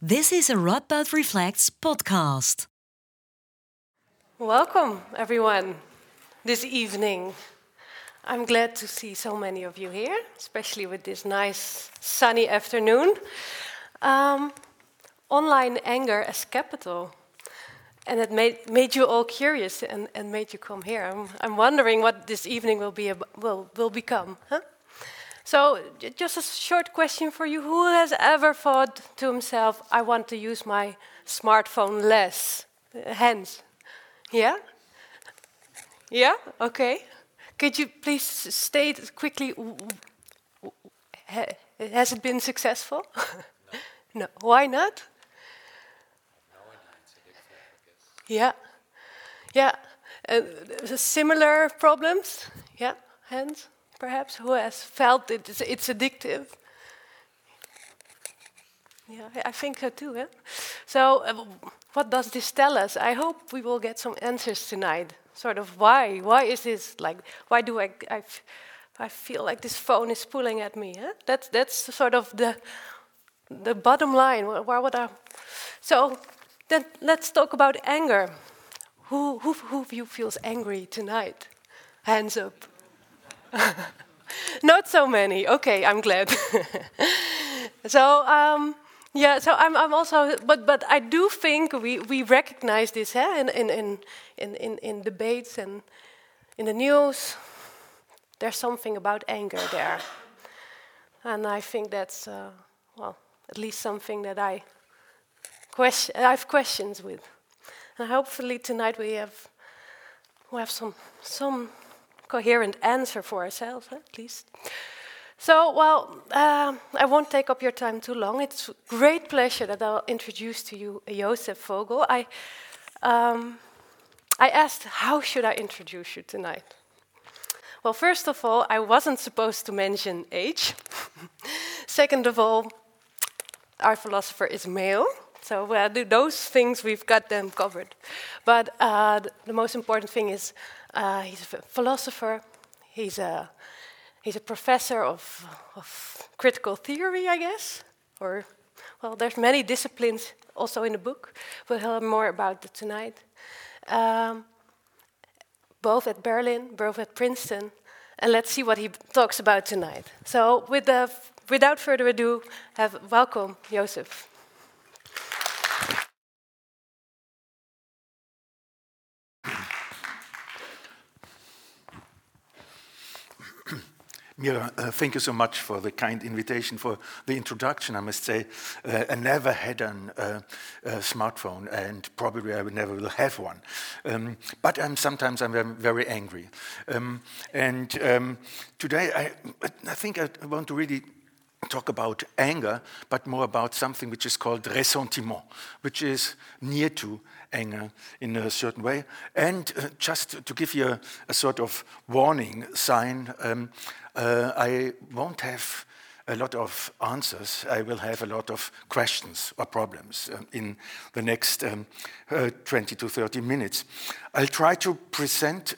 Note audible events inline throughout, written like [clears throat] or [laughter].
This is a Radboud Reflects podcast. Welcome, everyone, this evening. I'm glad to see so many of you here, especially with this nice sunny afternoon. Um, online anger as capital. And it made, made you all curious and, and made you come here. I'm, I'm wondering what this evening will, be will, will become. Huh? So, just a short question for you. Who has ever thought to himself, I want to use my smartphone less? Hands. Yeah? Yeah? Okay. Could you please state quickly has it been successful? [laughs] no. Why not? Yeah. Yeah. Uh, similar problems? Yeah. Hands? Perhaps, who has felt it, it's, it's addictive. Yeah, I think so too. So, uh, what does this tell us? I hope we will get some answers tonight. Sort of why? Why is this like? Why do I? I, I feel like this phone is pulling at me. That's that's sort of the the bottom line. Where would I? So, then let's talk about anger. Who who who of you feels angry tonight? Hands up. [laughs] Not so many. Okay, I'm glad. [laughs] so um, yeah, so I'm, I'm also, but but I do think we, we recognize this eh, in, in, in, in, in debates and in the news. There's something about anger there, and I think that's uh, well, at least something that I question. I have questions with, and hopefully tonight we have we have some some coherent answer for ourselves, at least. So, well, uh, I won't take up your time too long. It's great pleasure that I'll introduce to you Joseph Vogl. I, um, I asked, how should I introduce you tonight? Well, first of all, I wasn't supposed to mention age. [laughs] Second of all, our philosopher is male. So uh, those things we've got them covered. But uh, the most important thing is uh, he's a philosopher. He's a he's a professor of, of critical theory, I guess. Or well, there's many disciplines also in the book. We'll hear more about it tonight. Um, both at Berlin, both at Princeton, and let's see what he talks about tonight. So, with the, without further ado, have welcome Joseph. Mira, uh, thank you so much for the kind invitation, for the introduction. I must say, uh, I never had a uh, smartphone, and probably I never will have one. Um, but I'm, sometimes I'm very angry. Um, and um, today, I, I think I want to really talk about anger, but more about something which is called ressentiment, which is near to anger in a certain way. And uh, just to give you a, a, sort of warning sign, um, uh, I won't have a lot of answers. I will have a lot of questions or problems um, in the next um, uh, 20 to 30 minutes. I'll try to present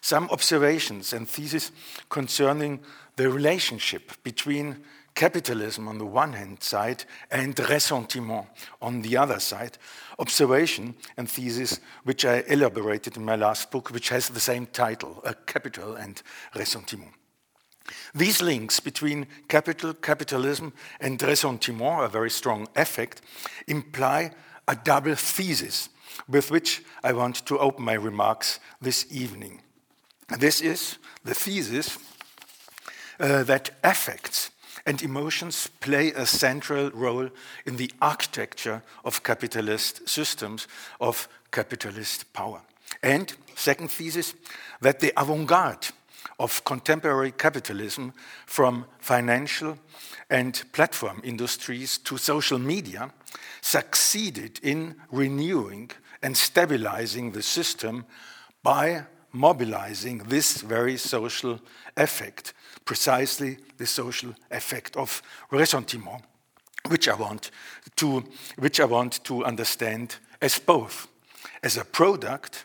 some observations and theses concerning the relationship between capitalism on the one hand side and ressentiment on the other side, observation and thesis which I elaborated in my last book, which has the same title, Capital and Ressentiment. These links between capital, capitalism, and ressentiment, a very strong effect, imply a double thesis with which I want to open my remarks this evening. This is the thesis uh, that affects and emotions play a central role in the architecture of capitalist systems, of capitalist power. And, second thesis, that the avant garde of contemporary capitalism, from financial and platform industries to social media, succeeded in renewing and stabilizing the system by mobilizing this very social effect precisely the social effect of ressentiment, which I want to, which I want to understand as both, as a product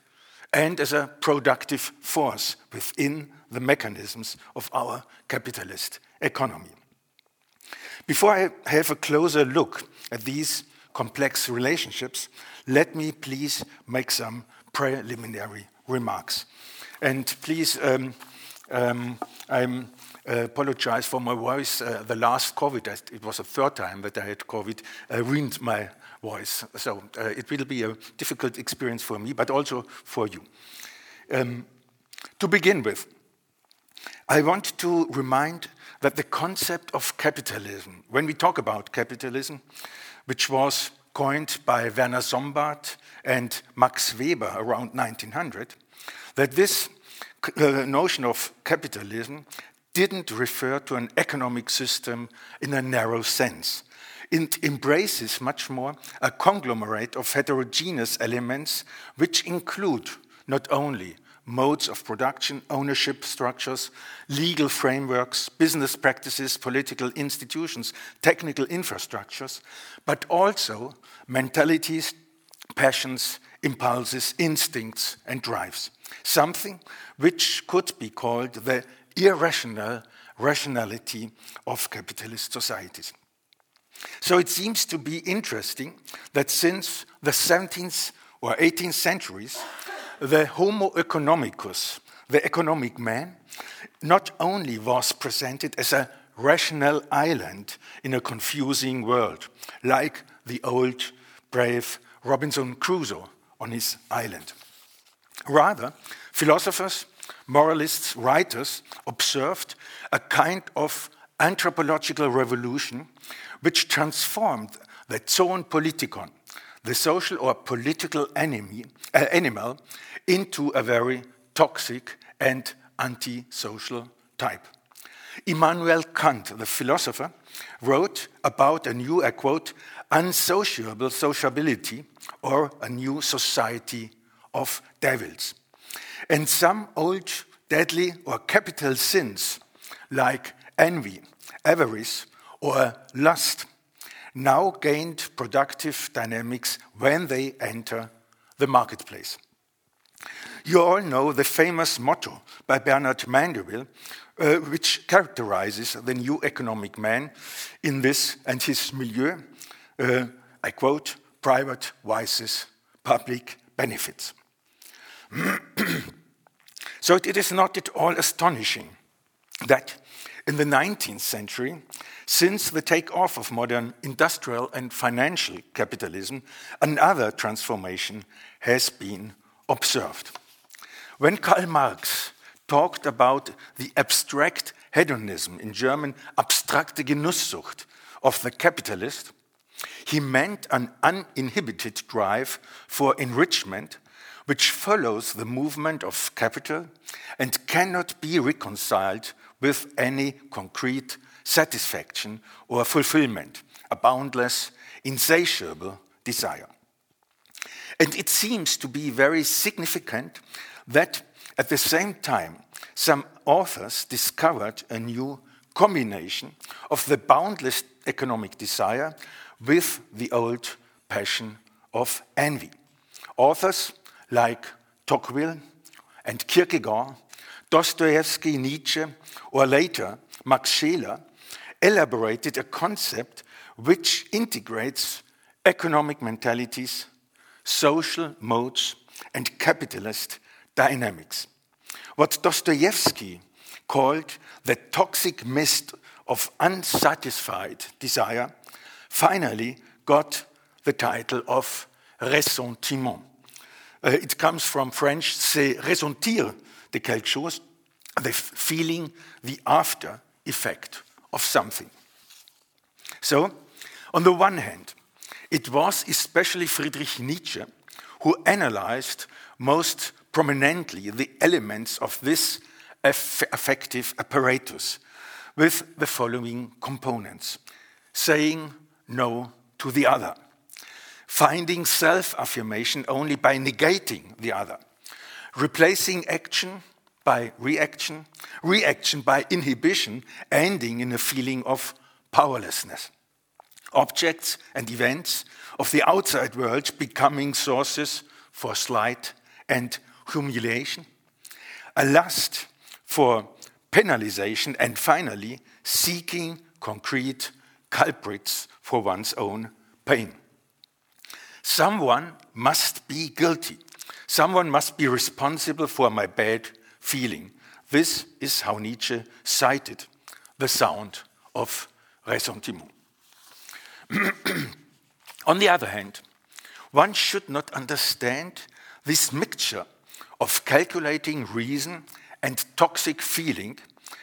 and as a productive force within the mechanisms of our capitalist economy. Before I have a closer look at these complex relationships, let me please make some preliminary remarks. And please, um, um, I apologize for my voice. Uh, the last COVID, it was the third time that I had COVID, uh, ruined my voice. So uh, it will be a difficult experience for me, but also for you. Um, to begin with, I want to remind that the concept of capitalism, when we talk about capitalism, which was coined by Werner Sombart and Max Weber around 1900, that this uh, notion of capitalism didn't refer to an economic system in a narrow sense. It embraces much more a conglomerate of heterogeneous elements which include not only modes of production, ownership structures, legal frameworks, business practices, political institutions, technical infrastructures, but also mentalities, passions, impulses, instincts, and drives. Something which could be called the irrational rationality of capitalist societies. So it seems to be interesting that since the 17th or 18th centuries, the Homo economicus, the economic man, not only was presented as a rational island in a confusing world, like the old brave Robinson Crusoe on his island. Rather, philosophers, moralists, writers observed a kind of anthropological revolution which transformed the zoon politikon, the social or political enemy, uh, animal, into a very toxic and antisocial type. Immanuel Kant, the philosopher, wrote about a new, I quote, unsociable sociability or a new society of devils. And some old, deadly, or capital sins like envy, avarice, or lust now gained productive dynamics when they enter the marketplace. You all know the famous motto by Bernard Mandeville, uh, which characterizes the new economic man in this and his milieu. Uh, I quote, private vices, public benefits. [clears throat] so it is not at all astonishing that in the 19th century, since the takeoff of modern industrial and financial capitalism, another transformation has been observed. When Karl Marx talked about the abstract hedonism, in German, abstrakte Genusssucht of the capitalist, he meant an uninhibited drive for enrichment which follows the movement of capital and cannot be reconciled with any concrete satisfaction or fulfillment, a boundless, insatiable desire. And it seems to be very significant that at the same time, some authors discovered a new combination of the boundless economic desire with the old passion of envy. Authors like Tocqueville and Kierkegaard, Dostoevsky, Nietzsche, or later Max Scheler elaborated a concept which integrates economic mentalities, social modes, and capitalist dynamics. What Dostoevsky called the toxic mist of unsatisfied desire finally got the title of ressentiment. Uh, it comes from French, c'est ressentir de quelque chose, the feeling, the after effect of something. So, on the one hand, it was especially Friedrich Nietzsche who analyzed most prominently the elements of this affective apparatus with the following components saying no to the other, finding self affirmation only by negating the other, replacing action by reaction, reaction by inhibition, ending in a feeling of powerlessness. Objects and events of the outside world becoming sources for slight and humiliation, a lust for penalization, and finally, seeking concrete culprits for one's own pain. Someone must be guilty. Someone must be responsible for my bad feeling. This is how Nietzsche cited the sound of ressentiment. [clears throat] On the other hand, one should not understand this mixture of calculating reason and toxic feeling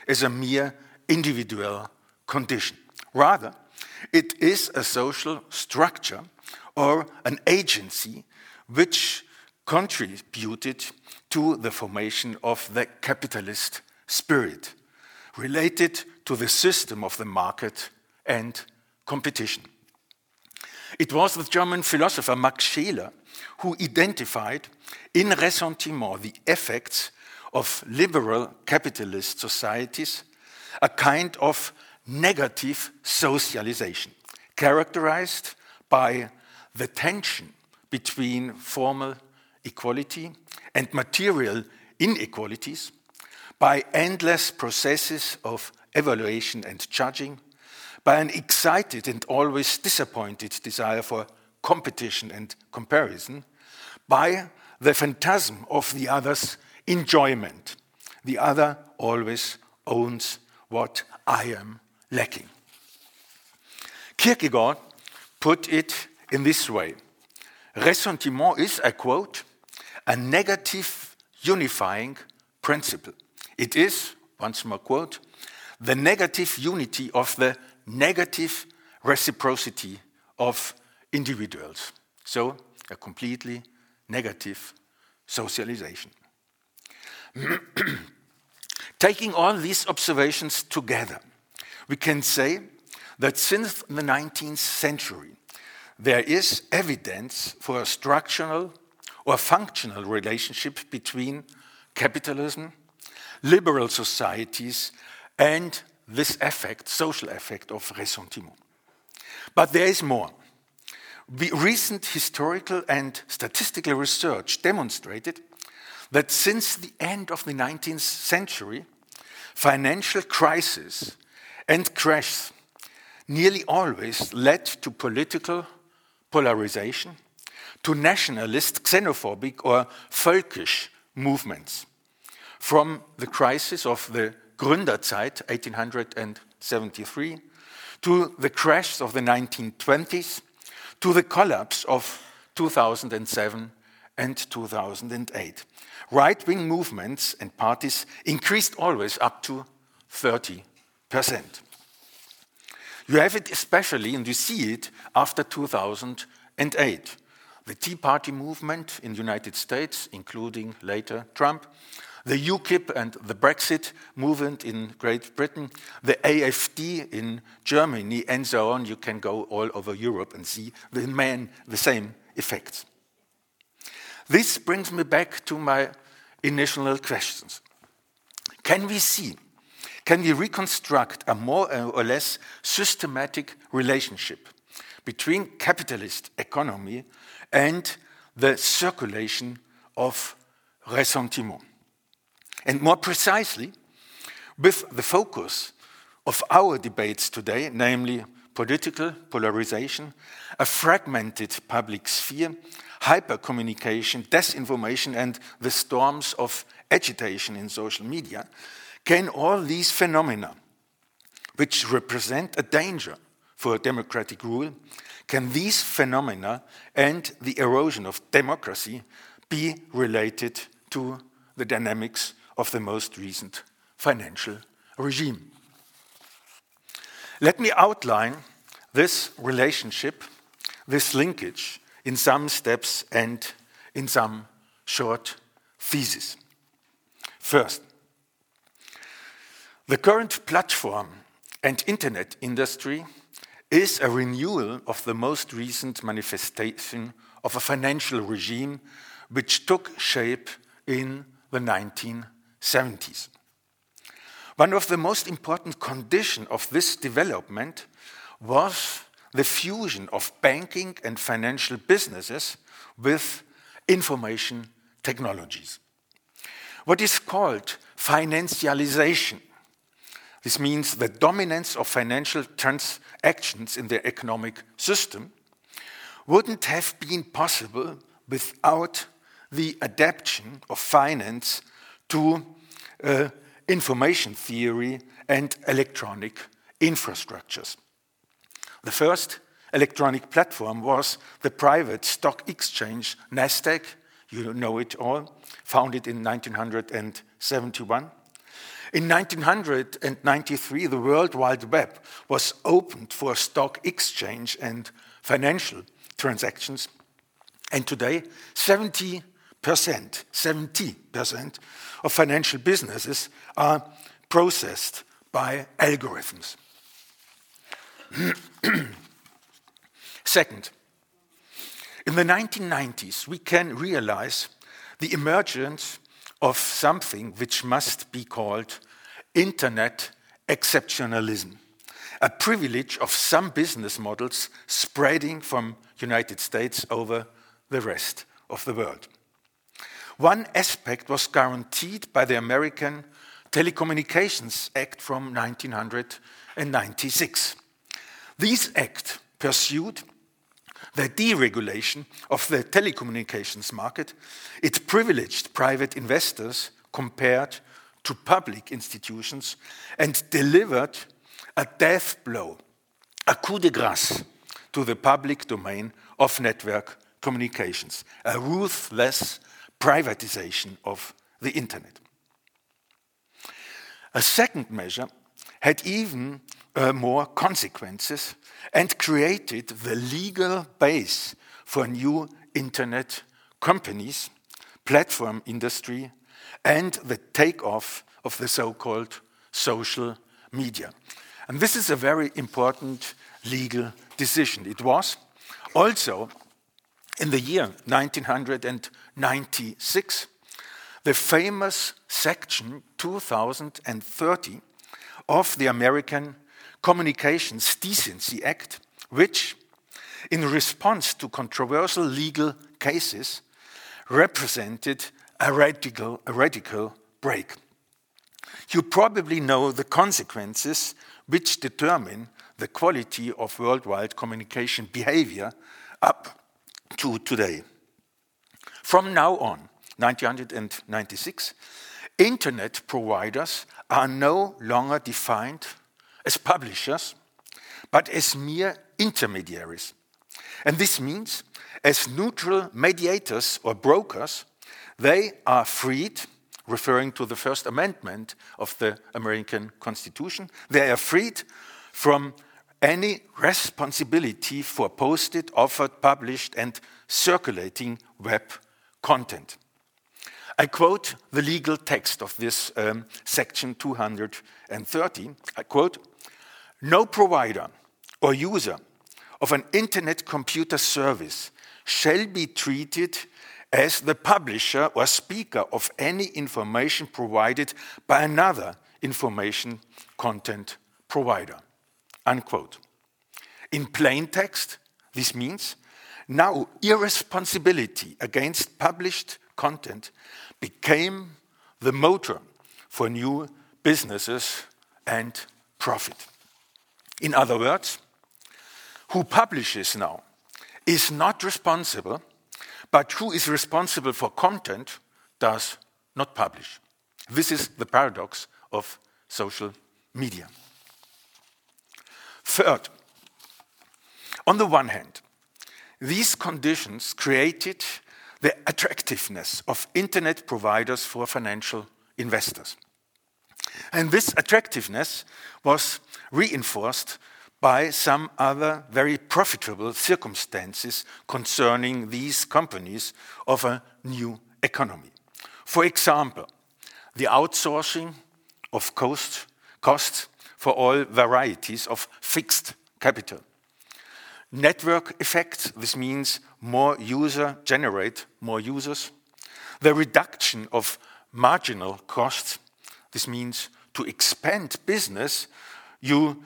as a mere individual condition. Rather, it is a social structure or an agency which contributed to the formation of the capitalist spirit, related to the system of the market and competition. It was the German philosopher Max Scheler who identified in Ressentiment the effects of liberal capitalist societies, a kind of negative socialization, characterized by the tension between formal equality and material inequalities, by endless processes of evaluation and judging, by an excited and always disappointed desire for competition and comparison, by the phantasm of the other's enjoyment. The other always owns what I am lacking. Kierkegaard put it in this way Ressentiment is, I quote, a negative unifying principle. It is, once more quote, the negative unity of the negative reciprocity of individuals. So, a completely negative socialization. [clears throat] Taking all these observations together, we can say that since the 19th century, there is evidence for a structural or functional relationship between capitalism, liberal societies, and this effect, social effect of ressentiment. But there is more. The recent historical and statistical research demonstrated that since the end of the 19th century, financial crises and crashes nearly always led to political polarization, to nationalist, xenophobic, or folkish movements. From the crisis of the Gründerzeit, 1873, to the crash of the 1920s, to the collapse of 2007 and 2008. Right wing movements and parties increased always up to 30%. You have it especially, and you see it after 2008. The Tea Party movement in the United States, including later Trump, the UKIP and the Brexit movement in Great Britain, the AFD in Germany, and so on. You can go all over Europe and see the, man, the same effects. This brings me back to my initial questions. Can we see can we reconstruct a more uh, or less systematic relationship between capitalist economy and the circulation of ressentiment? And more precisely, with the focus of our debates today, namely political polarization, a fragmented public sphere, hypercommunication, disinformation, and the storms of agitation in social media, can all these phenomena, which represent a danger for democratic rule, can these phenomena and the erosion of democracy be related to the dynamics of the most recent financial regime? Let me outline this relationship, this linkage, in some steps and in some short theses. First, the current platform and internet industry is a renewal of the most recent manifestation of a financial regime which took shape in the 1970s. One of the most important conditions of this development was the fusion of banking and financial businesses with information technologies. What is called financialization this means the dominance of financial transactions in the economic system wouldn't have been possible without the adaptation of finance to uh, information theory and electronic infrastructures. The first electronic platform was the private stock exchange Nasdaq, you know it all, founded in 1971. In 1993, the World Wide Web was opened for stock exchange and financial transactions. And today, 70%, 70% of financial businesses are processed by algorithms. [clears throat] Second, in the 1990s, we can realize the emergence of something which must be called internet exceptionalism, a privilege of some business models spreading from United States over the rest of the world. One aspect was guaranteed by the American Telecommunications Act from 1996. This act pursued the deregulation of the telecommunications market. It privileged private investors compared to public institutions and delivered a death blow, a coup de grace to the public domain of network communications, a ruthless privatization of the internet. A second measure had even uh, more consequences and created the legal base for new internet companies, platform industry, and the takeoff of the so called social media. And this is a very important legal decision. It was also in the year 1996 the famous Section 230 of the American Communications Decency Act, which, in response to controversial legal cases, represented a radical, a radical break. You probably know the consequences which determine the quality of worldwide communication behavior up to today. From now on, 1996, internet providers are no longer defined as publishers, but as mere intermediaries. And this means, as neutral mediators or brokers, they are freed, referring to the First Amendment of the American Constitution, they are freed from any responsibility for posted, offered, published, and circulating web content. I quote the legal text of this um, section 230. I quote No provider or user of an internet computer service shall be treated as the publisher or speaker of any information provided by another information content provider. Unquote. In plain text, this means now irresponsibility against published content became the motor for new businesses and profit. In other words, who publishes now is not responsible, but who is responsible for content does not publish. This is the paradox of social media. Third, on the one hand, these conditions created the attractiveness of internet providers for financial investors. And this attractiveness was reinforced by some other very profitable circumstances concerning these companies of a new economy. For example, the outsourcing of cost, costs for all varieties of fixed capital. Network effects, this means more user generate more users. The reduction of marginal costs, this means to expand business, you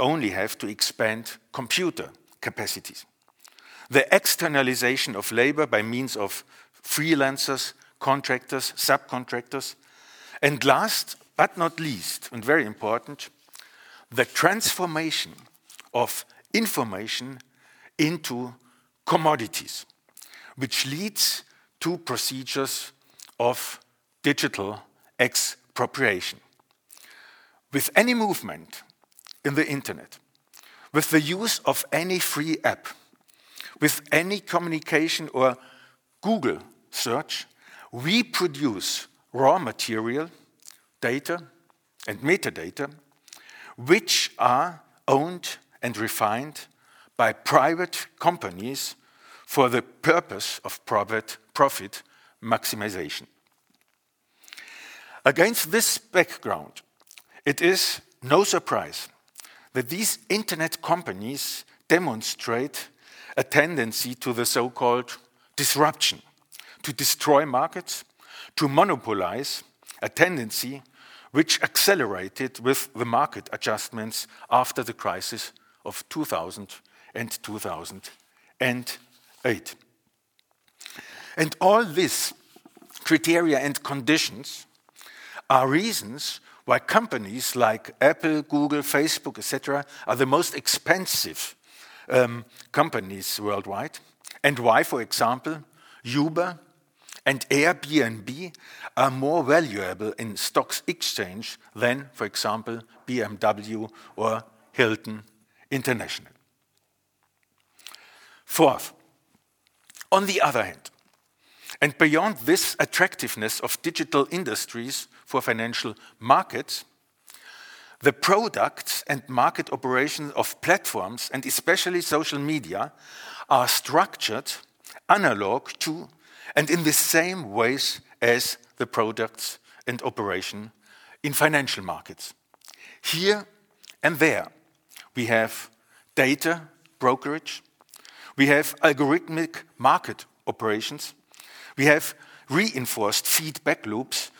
only have to expand computer capacities. The externalization of labor by means of freelancers, contractors, subcontractors. And last but not least, and very important, the transformation of information into commodities, which leads to procedures of digital expropriation. With any movement in the internet, with the use of any free app, with any communication or Google search, we produce raw material, data, and metadata, which are owned and refined by private companies for the purpose of profit maximization. Against this background, it is no surprise that these internet companies demonstrate a tendency to the so called disruption, to destroy markets, to monopolize, a tendency which accelerated with the market adjustments after the crisis of 2000 and 2008. And all these criteria and conditions are reasons why companies like Apple, Google, Facebook, etc., are the most expensive um, companies worldwide, and why, for example, Uber and Airbnb are more valuable in stocks exchange than, for example, BMW or Hilton International. Fourth, on the other hand, and beyond this attractiveness of digital industries for financial markets, the products and market operations of platforms, and especially social media, are structured analog to and in the same ways as the products and operation in financial markets. Here and there, we have data brokerage, we have algorithmic market operations, we have reinforced feedback loops,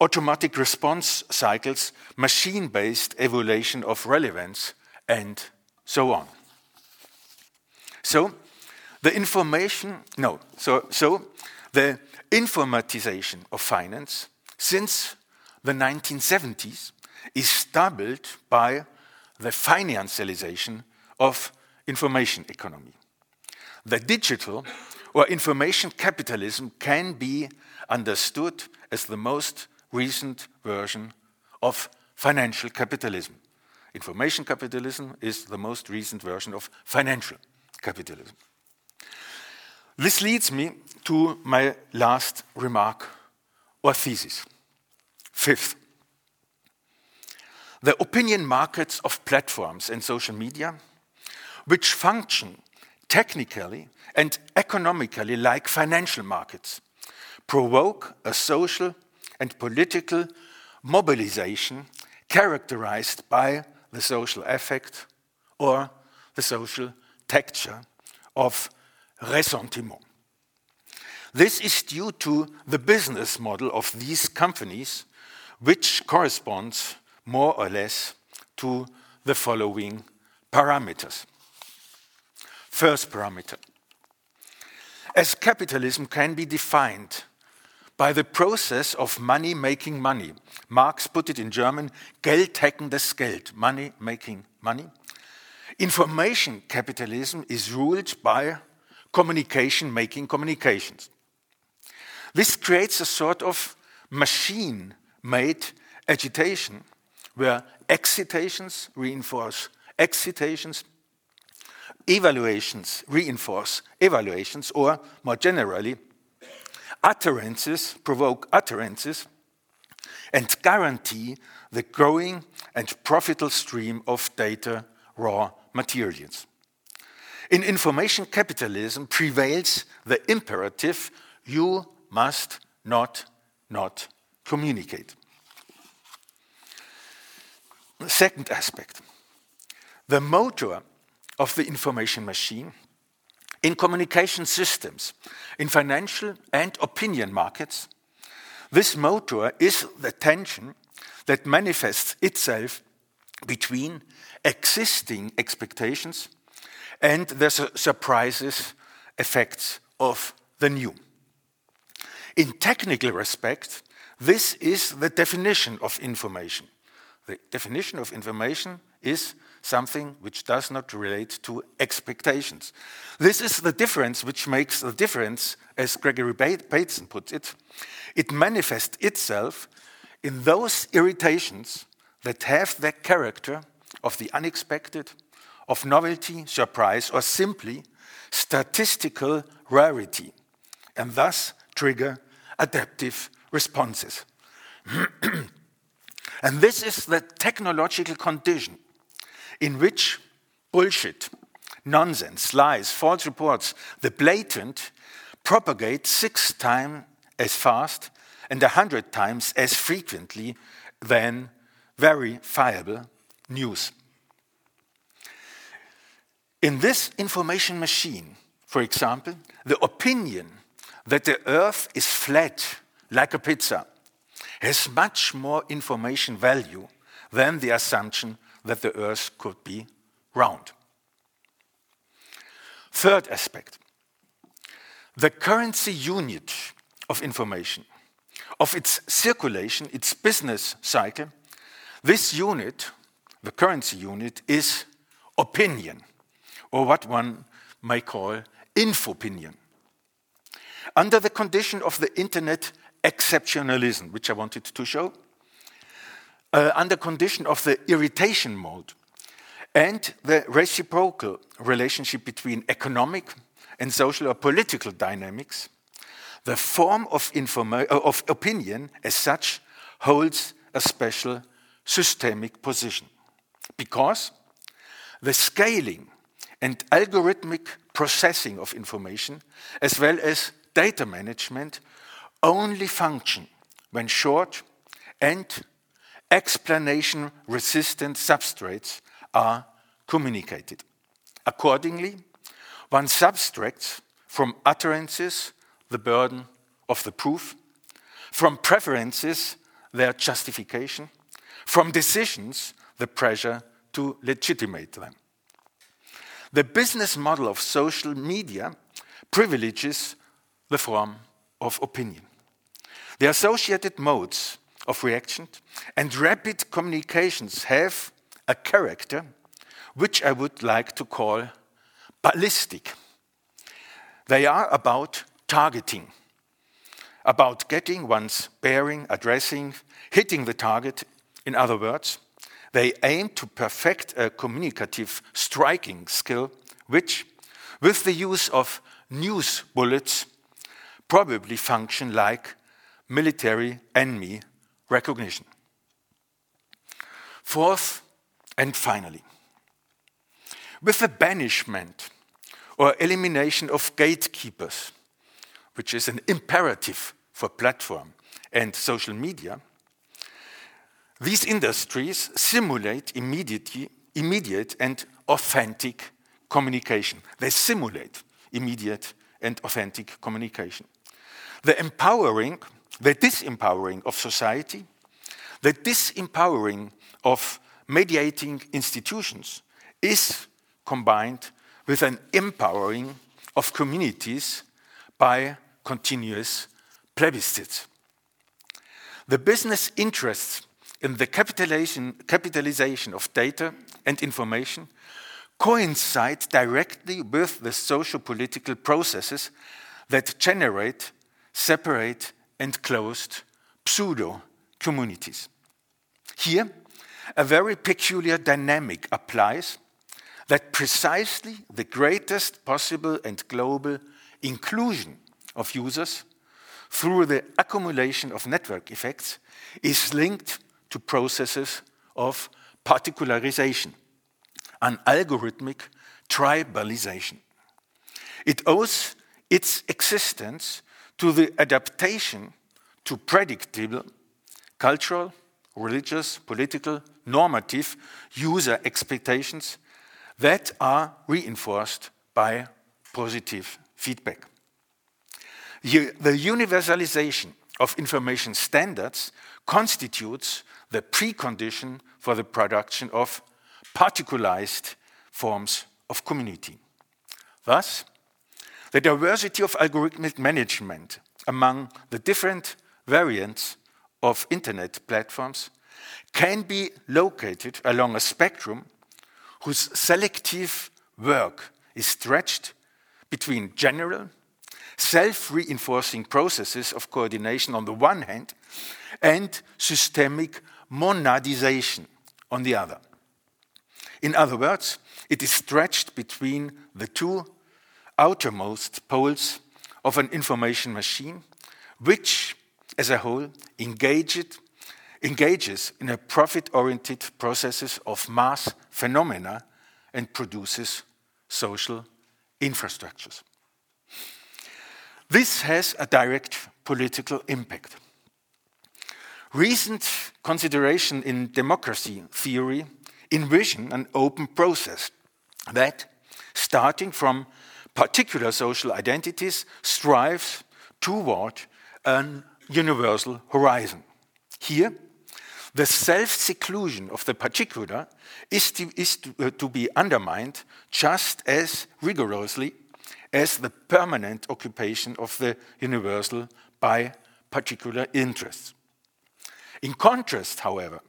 automatic response cycles, machine based evaluation of relevance, and so on. So, the information, no, so, so the informatization of finance since the 1970s is doubled by the financialization of information economy. The digital or information capitalism can be understood as the most recent version of financial capitalism. Information capitalism is the most recent version of financial capitalism. This leads me to my last remark or thesis. Fifth, the opinion markets of platforms and social media, which function technically and economically like financial markets, provoke a social and political mobilization characterized by the social effect or the social texture of ressentiment. This is due to the business model of these companies, which corresponds more or less to the following parameters. First parameter. As capitalism can be defined by the process of money making money, Marx put it in German, Geld heckendes Geld, money making money. Information capitalism is ruled by communication making communications. This creates a sort of machine made agitation where excitations reinforce excitations, evaluations reinforce evaluations, or more generally, utterances provoke utterances and guarantee the growing and profitable stream of data raw materials. In information capitalism prevails the imperative you must not not communicate. The second aspect the motor of the information machine in communication systems, in financial and opinion markets, this motor is the tension that manifests itself between existing expectations and the su surprises effects of the new. In technical respect, this is the definition of information. The definition of information is something which does not relate to expectations. This is the difference which makes the difference, as Gregory Bateson puts it. It manifests itself in those irritations that have the character of the unexpected, of novelty, surprise, or simply statistical rarity, and thus trigger adaptive responses. [clears throat] and this is the technological condition in which bullshit, nonsense, lies, false reports, the blatant, propagate six times as fast and a hundred times as frequently than verifiable news. In this information machine, for example, the opinion that the earth is flat like a pizza has much more information value than the assumption that the earth could be round. Third aspect the currency unit of information, of its circulation, its business cycle, this unit, the currency unit, is opinion, or what one may call infopinion. Under the condition of the internet exceptionalism, which I wanted to show, uh, under condition of the irritation mode, and the reciprocal relationship between economic and social or political dynamics, the form of, uh, of opinion as such holds a special systemic position. Because the scaling and algorithmic processing of information, as well as data management, only function when short and explanation resistant substrates are communicated. Accordingly, one subtracts from utterances the burden of the proof, from preferences their justification, from decisions the pressure to legitimate them. The business model of social media privileges the form of opinion. The associated modes of reaction and rapid communications have a character which I would like to call ballistic. They are about targeting, about getting one's bearing, addressing, hitting the target. In other words, they aim to perfect a communicative striking skill, which, with the use of news bullets, probably function like military enemy recognition. Fourth, and finally, with the banishment or elimination of gatekeepers, which is an imperative for platform and social media, these industries simulate immediate and authentic communication. They simulate immediate and authentic communication. The empowering, the disempowering of society, the disempowering of mediating institutions is combined with an empowering of communities by continuous plebiscites. The business interests in the capitalization, of data and information coincide directly with the social political processes that generate separate and closed pseudo communities. Here, a very peculiar dynamic applies that precisely the greatest possible and global inclusion of users through the accumulation of network effects is linked to processes of particularization, an algorithmic tribalization. It owes its existence to the adaptation to predictable cultural, religious, political, normative user expectations that are reinforced by positive feedback. The universalization of information standards constitutes the precondition for the production of particularized forms of community. Thus, the diversity of algorithmic management among the different variants of internet platforms can be located along a spectrum whose selective work is stretched between general, self reinforcing processes of coordination on the one hand and systemic monadization on the other. In other words, it is stretched between the two outermost poles of an information machine, which, as a whole, engaged, engages in a profit oriented processes of mass phenomena and produces social infrastructures. This has a direct political impact. Recent consideration in democracy theory envision an open process that, starting from particular social identities, strives toward an universal horizon. Here, the self seclusion of the particular is, to, is to, uh, to be undermined just as rigorously as the permanent occupation of the universal by particular interests. In contrast, however,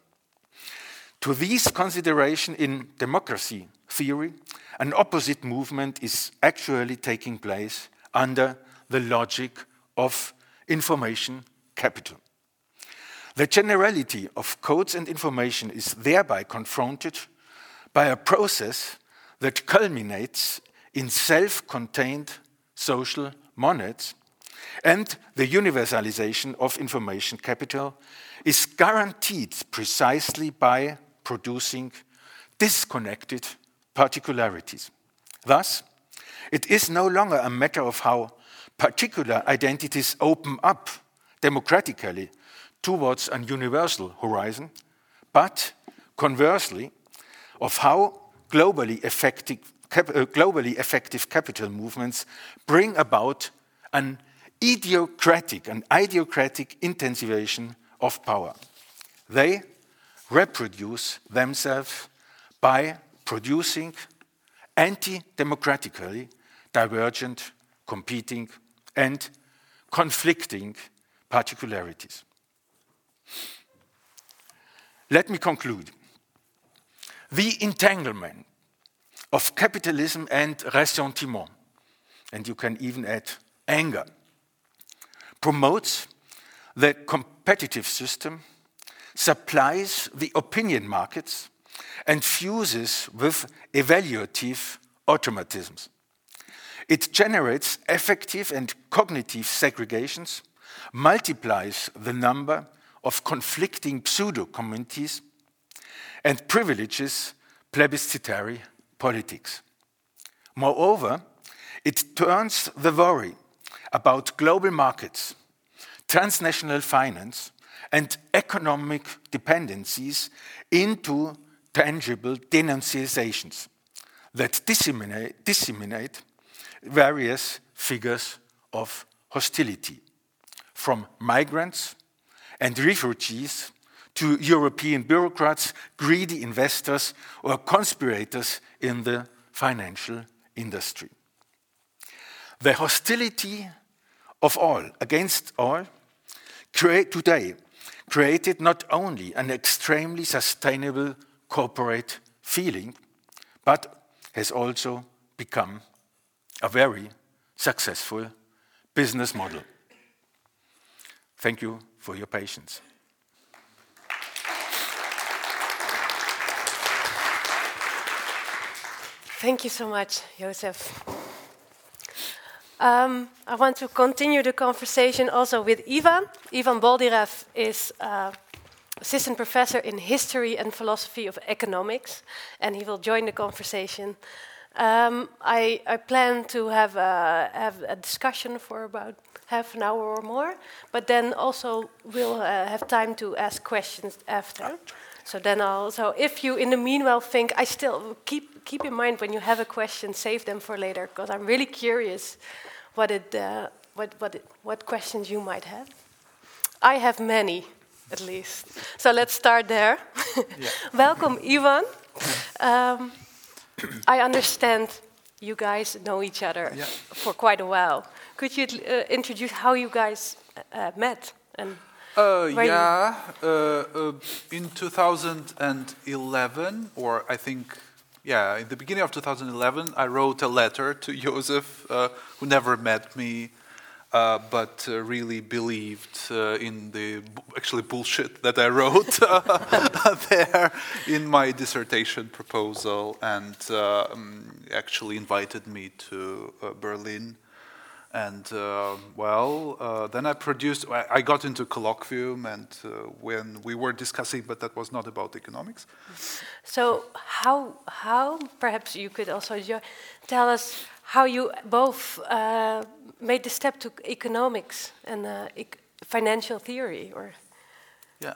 to these considerations in democracy theory, an opposite movement is actually taking place under the logic of information capital. The generality of codes and information is thereby confronted by a process that culminates in self contained social monads, and the universalization of information capital is guaranteed precisely by producing disconnected particularities. Thus, it is no longer a matter of how particular identities open up democratically towards an universal horizon, but conversely, of how globally effective, uh, globally effective capital movements bring about an idiocratic, an idiocratic intensification of power. They reproduce themselves by producing anti democratically divergent, competing, and conflicting particularities. Let me conclude. The entanglement of capitalism and ressentiment, and you can even add anger, promotes the competitive system supplies the opinion markets and fuses with evaluative automatisms. It generates affective and cognitive segregations, multiplies the number of conflicting pseudo communities, and privileges plebiscitary politics. Moreover, it turns the worry about global markets, transnational finance, and economic dependencies into tangible denunciations that disseminate, disseminate various figures of hostility, from migrants and refugees to European bureaucrats, greedy investors, or conspirators in the financial industry. The hostility of all against all today created not only an extremely sustainable corporate feeling, but has also become a very successful business model. Thank you for your patience. Thank you so much, Joseph. Um, I want to continue the conversation also with Ivan. Ivan Boldyrev is uh, assistant professor in history and philosophy of economics, and he will join the conversation. Um, I, I, plan to have a, have a discussion for about half an hour or more, but then also we'll uh, have time to ask questions after. So then I'll. So if you, in the meanwhile, think I still keep keep in mind when you have a question, save them for later, because I'm really curious what it uh, what what it, what questions you might have. I have many, at least. So let's start there. [laughs] Welcome, Ivan. Um, I understand you guys know each other yeah. for quite a while. Could you uh, introduce how you guys uh, met and uh, yeah, uh, uh, in 2011, or I think, yeah, in the beginning of 2011, I wrote a letter to Joseph, uh, who never met me, uh, but uh, really believed uh, in the actually bullshit that I wrote [laughs] [laughs] there in my dissertation proposal, and um, actually invited me to uh, Berlin and uh, well, uh, then I produced, I got into colloquium, and uh, when we were discussing, but that was not about economics. So, how, how perhaps you could also tell us how you both uh, made the step to economics and uh, ec financial theory? or Yeah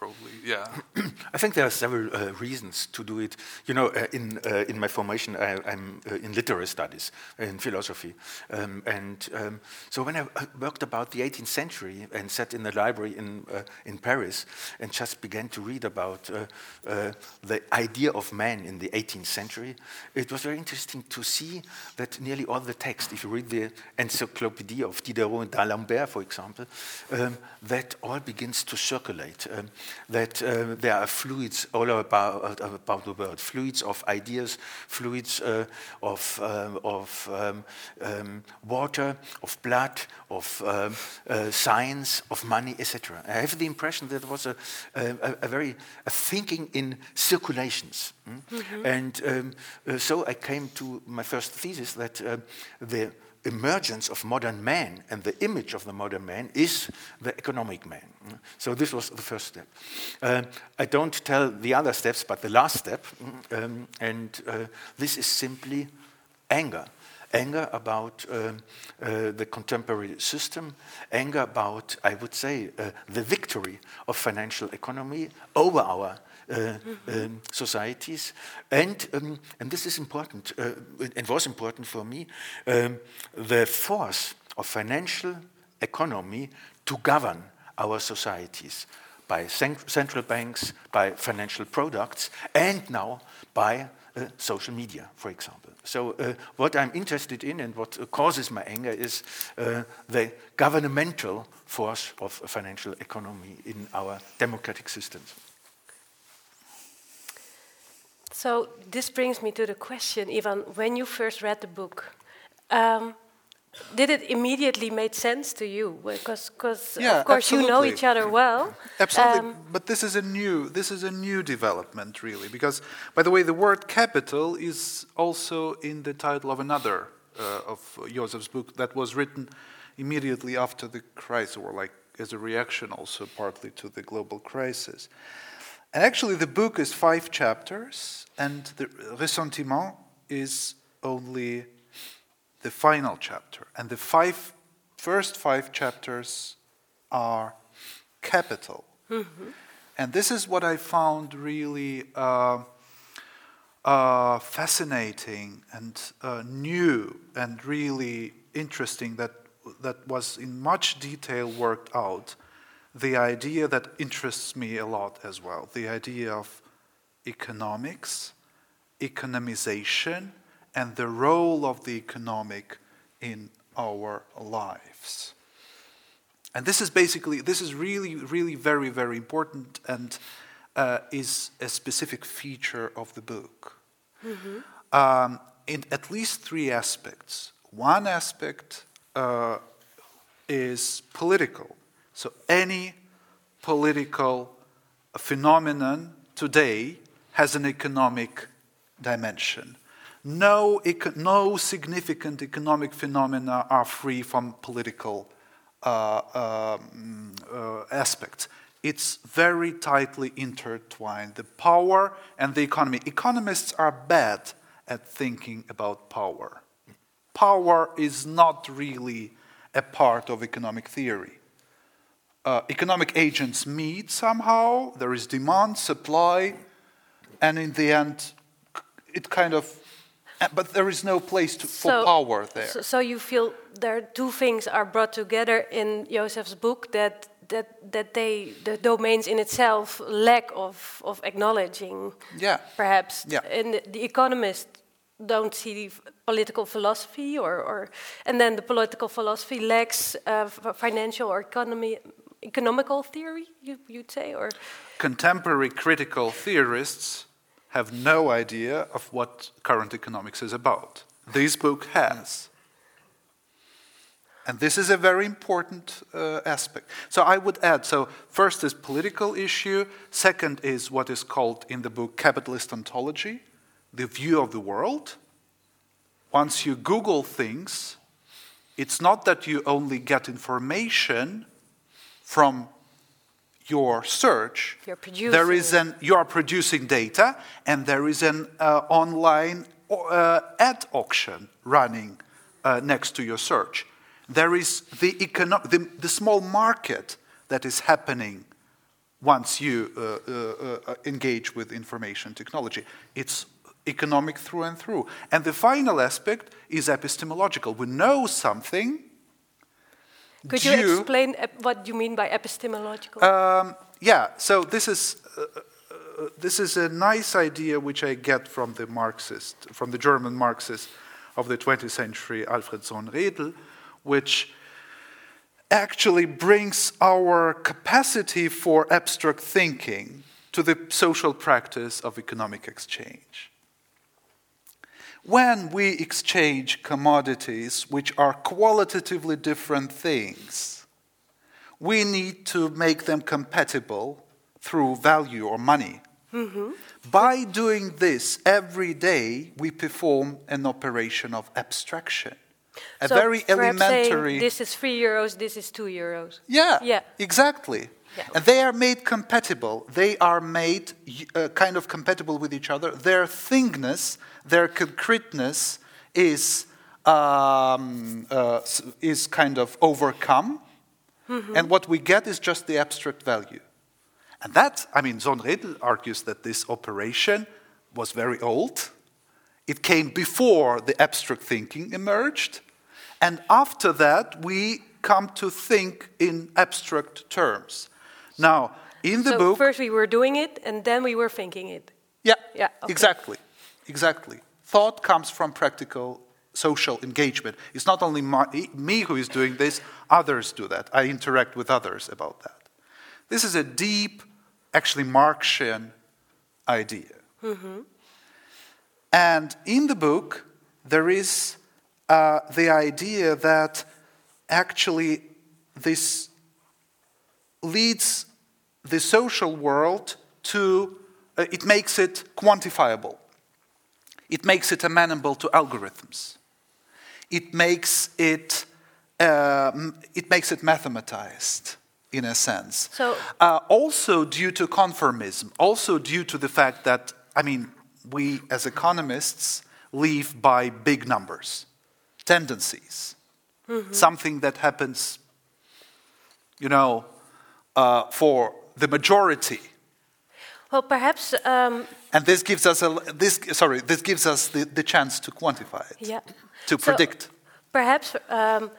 probably, yeah. [clears throat] I think there are several uh, reasons to do it. You know, uh, in, uh, in my formation, I, am uh, in literary studies, in philosophy. Um, and um, so when I uh, worked about the 18th century and sat in the library in, uh, in Paris and just began to read about the idea of man in the 18th century, it was very interesting to see that nearly all the text, if you read the Encyclopedia of Diderot and d'Alembert, for example, um, that all begins to circulate. Um, that uh, there are fluids all about, uh, about the world, fluids of ideas, fluids uh, of, um, of um, um, water, of blood, of um, uh, science, of money, etc. I have the impression that there was a, a, a very a thinking in circulations. Mm? Mm -hmm. And um, uh, so I came to my first thesis that uh, the emergence of modern man and the image of the modern man is the economic man. So this was the first step. Uh, I don't tell the other steps, but the last step, um, and uh, this is simply anger. Anger about uh, uh the contemporary system, anger about, I would say, uh, the victory of financial economy over our societies. And, um, and this is important, uh, it was important for me, um, the force of financial economy to govern our societies by central banks, by financial products, and now by uh, social media, for example. So, uh, what I'm interested in and what causes my anger is uh, the governmental force of financial economy in our democratic systems. So this brings me to the question, Ivan. When you first read the book, um, did it immediately make sense to you? Because, yeah, of course, absolutely. you know each other well. [laughs] Absolutely, um, but this is a new this is a new development, really. Because, by the way, the word capital is also in the title of another uh, of Joseph's book that was written immediately after the crisis, or like as a reaction, also partly to the global crisis. And actually, the book is five chapters, and the Ressentiment is only the final chapter. And the five, first five chapters are capital. Mm-hmm. And this is what I found really uh, uh, fascinating and uh, new and really interesting that, that was in much detail worked out the idea that interests me a lot as well the idea of economics, economization, and the role of the economic in our lives. And this is basically, this is really, really very, very important and uh, is a specific feature of the book. Mm-hmm. Um, in at least three aspects. One aspect uh, is political. So any political phenomenon today has an economic dimension. No, no significant economic phenomena are free from political uh, um, uh, aspects. It's very tightly intertwined. The power and the economy. Economists are bad at thinking about power. Power is not really a part of economic theory uh, economic agents meet somehow, there is demand, supply, and in the end, it kind of, but there is no place to, so, for power there. So, so, you feel there are two things are brought together in Joseph's book that that that they the domains in itself lack of of acknowledging. Yeah. Perhaps. Yeah. And the, economists don't see political philosophy or, or and then the political philosophy lacks uh, financial or economy economical theory, you, would say, or contemporary critical theorists have no idea of what current economics is about. This book has. And this is a very important uh, aspect. So I would add so, first is political issue, second is what is called in the book capitalist ontology, the view of the world. Once you Google things, it's not that you only get information from your search. You're producing. There is an you are producing data, and there is an uh, online uh, ad auction running uh, next to your search. There is the, econo- the, the small market that is happening once you uh, uh, uh, engage with information technology. It's economic through and through. And the final aspect is epistemological. We know something. Could you explain what you mean by epistemological? um, yeah, so this is, uh, uh, this is a nice idea which I get from the Marxist, from the German Marxist of the 20th century, Alfred Sohn-Rethel, which actually brings our capacity for abstract thinking to the social practice of economic exchange. When we exchange commodities which are qualitatively different things, we need to make them compatible through value or money. By doing this every day, we perform an operation of abstraction. A So very saying, elementary. this is three euros, this is two euros. Yeah, Yeah. exactly. Yeah. And they are made compatible. They are made uh, kind of compatible with each other. Their thingness, their concreteness is, um, uh, is kind of overcome. And what we get is just the abstract value. And that, I mean, Sohn-Rethel argues that this operation was very old. It came before the abstract thinking emerged. And after that, we come to think in abstract terms. Now, in the so book. first we were doing it, and then we were thinking it. Yeah, Yeah, okay. exactly. Exactly. Thought comes from practical social engagement. It's not only my, me who is doing this, others do that. I interact with others about that. This is a deep, actually Marxian idea. And in the book, there is uh, the idea that actually this leads the social world to, uh, it makes it quantifiable. It makes it amenable to algorithms. It makes it, um, it makes it mathematized, in a sense. So- uh, also due to conformism, also due to the fact that, I mean, we as economists live by big numbers, tendencies, something that happens, you know, uh, for the majority. Well, perhaps, um, And this gives us a this sorry this gives us the, the chance to quantify it, yeah. to So predict. perhaps um,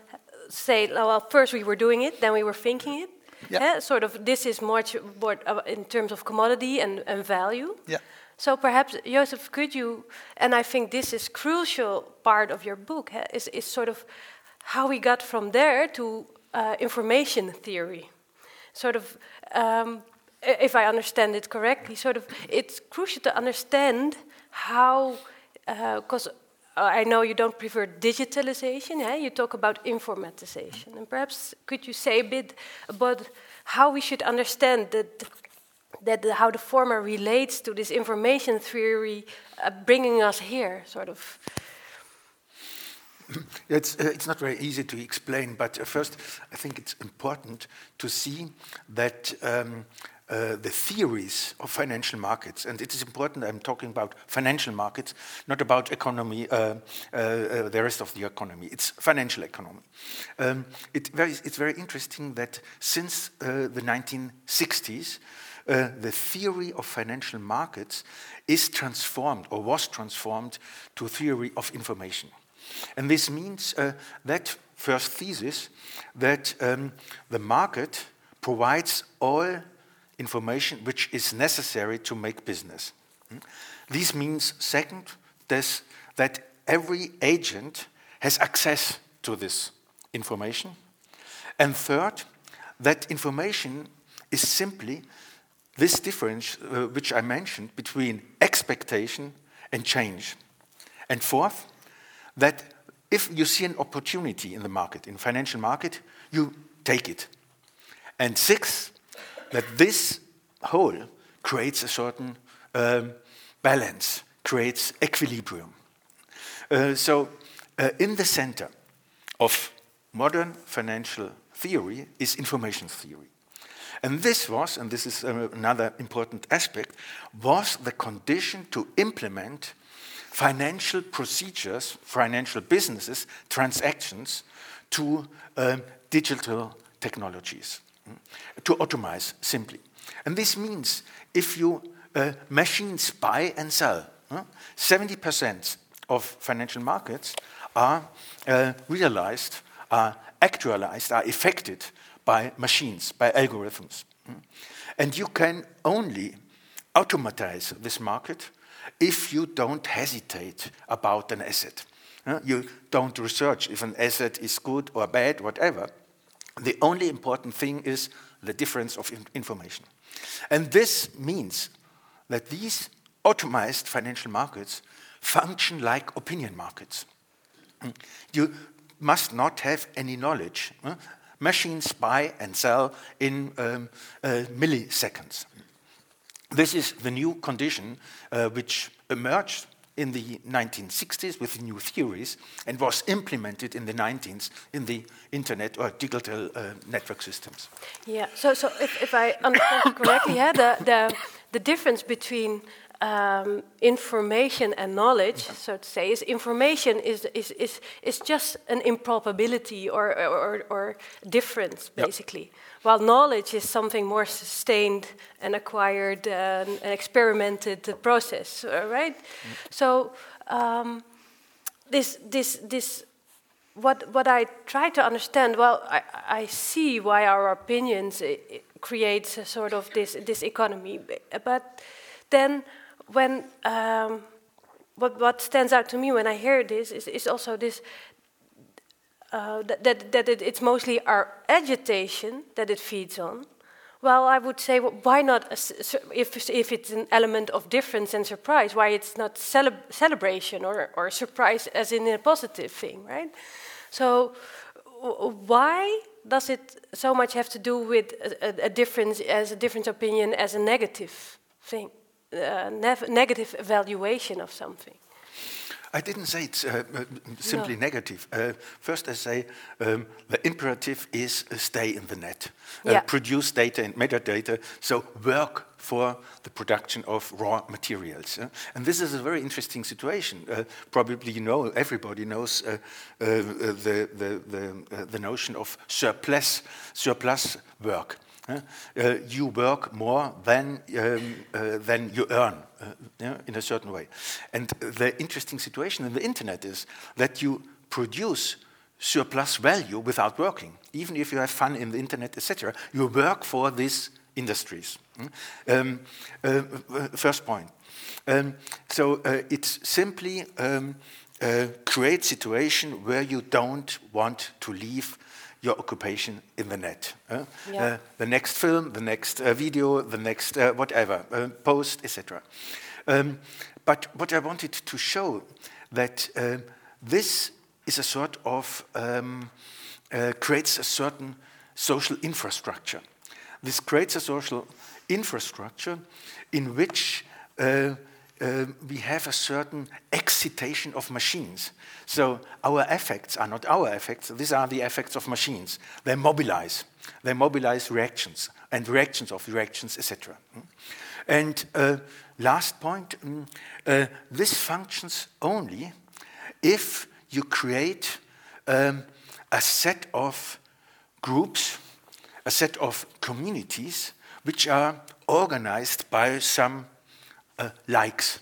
say, well, first we were doing it, then we were thinking it. Yeah. Eh, Sort of, this is much more uh, in terms of commodity and, and value. Yeah. So perhaps, Joseph, could you, and I think this is crucial part of your book, eh, is, is sort of how we got from there to uh, information theory. Sort of, um, if I understand it correctly, sort of, it's crucial to understand how, because I know you don't prefer digitalization, eh? you talk about informatization. And perhaps could you say a bit about how we should understand that that the, how the former relates to this information theory uh, bringing us here, sort of. [laughs] It's, uh, it's not very easy to explain, but uh, first, I think it's important to see that um, uh, the theories of financial markets, and it is important, I'm talking about financial markets, not about economy, uh, uh, uh, the rest of the economy. It's financial economy. Um, it very, it's very interesting that since uh, the 1960s, uh, the theory of financial markets is transformed or was transformed to theory of information. And this means that first thesis that um, the market provides all information which is necessary to make business. Mm? This means, second, this, that every agent has access to this information. And third, that information is simply this difference, uh, which I mentioned, between expectation and change. And fourth, that if you see an opportunity in the market, in financial market, you take it. And sixth, that this whole creates a certain um, balance, creates equilibrium. Uh, so, uh, in the center of modern financial theory is information theory. And this was, and this is uh, another important aspect, was the condition to implement financial procedures, financial businesses, transactions to um, digital technologies, to automate simply. And this means if you uh, machines buy and sell, 70% of financial markets are uh, realized, are actualized, are affected by machines, by algorithms. And you can only automatize this market if you don't hesitate about an asset. You don't research if an asset is good or bad, whatever. The only important thing is the difference of information. And this means that these automized financial markets function like opinion markets. You must not have any knowledge. Machines buy and sell in um, uh, milliseconds. This is the new condition uh, which emerged in the 1960s with new theories and was implemented in the 19th in the internet or digital uh, network systems. Yeah, so, so if, if I understand [coughs] correctly, yeah, the, the, the difference between um, information and knowledge, so to say, is information is, is, is, is just an improbability or, or, or difference, basically. Yep. While knowledge is something more sustained and acquired uh, and experimented process, right? Mm. So um, this, this, this, what, what I try to understand, well, I, I see why our opinions creates a sort of this, this economy, but then when um, what, what stands out to me when I hear this is, is also this uh, that, that, that it, it's mostly our agitation that it feeds on. Well, I would say, well, why not, if, if it's an element of difference and surprise, why it's not cele celebration or, or surprise as in a positive thing, right? So, why does it so much have to do with a, a difference as a different opinion as a negative thing? uh, negative evaluation of something. I didn't say it's uh, uh simply no. negative. Uh, first, I say um, the imperative is uh, stay in the net, uh, produce data and metadata, so work for the production of raw materials. and this is a very interesting situation. probably you know, everybody knows the, the, the, the notion of surplus, surplus work. Uh, you work more than, um, uh, than you earn uh, yeah, in a certain way. And the interesting situation in the internet is that you produce surplus value without working. Even if you have fun in the internet, etc., you work for these industries. Hmm? Um, uh, first point. Um, so uh, it's simply um, uh, create situation where you don't want to leave your occupation in the net. Uh, yeah. uh, the next film, the next uh, video, the next uh, whatever, uh, post, etc. Um, but what I wanted to show that uh, this is a sort of um, creates a certain social infrastructure. This creates a social infrastructure in which uh, we have a certain excitation of machines. So our effects are not our effects, these are the effects of machines. They mobilize. They mobilize reactions and reactions of reactions, etc. And uh, last point, um, uh, this functions only if you create um, a set of groups, a set of communities which are organized by some likes,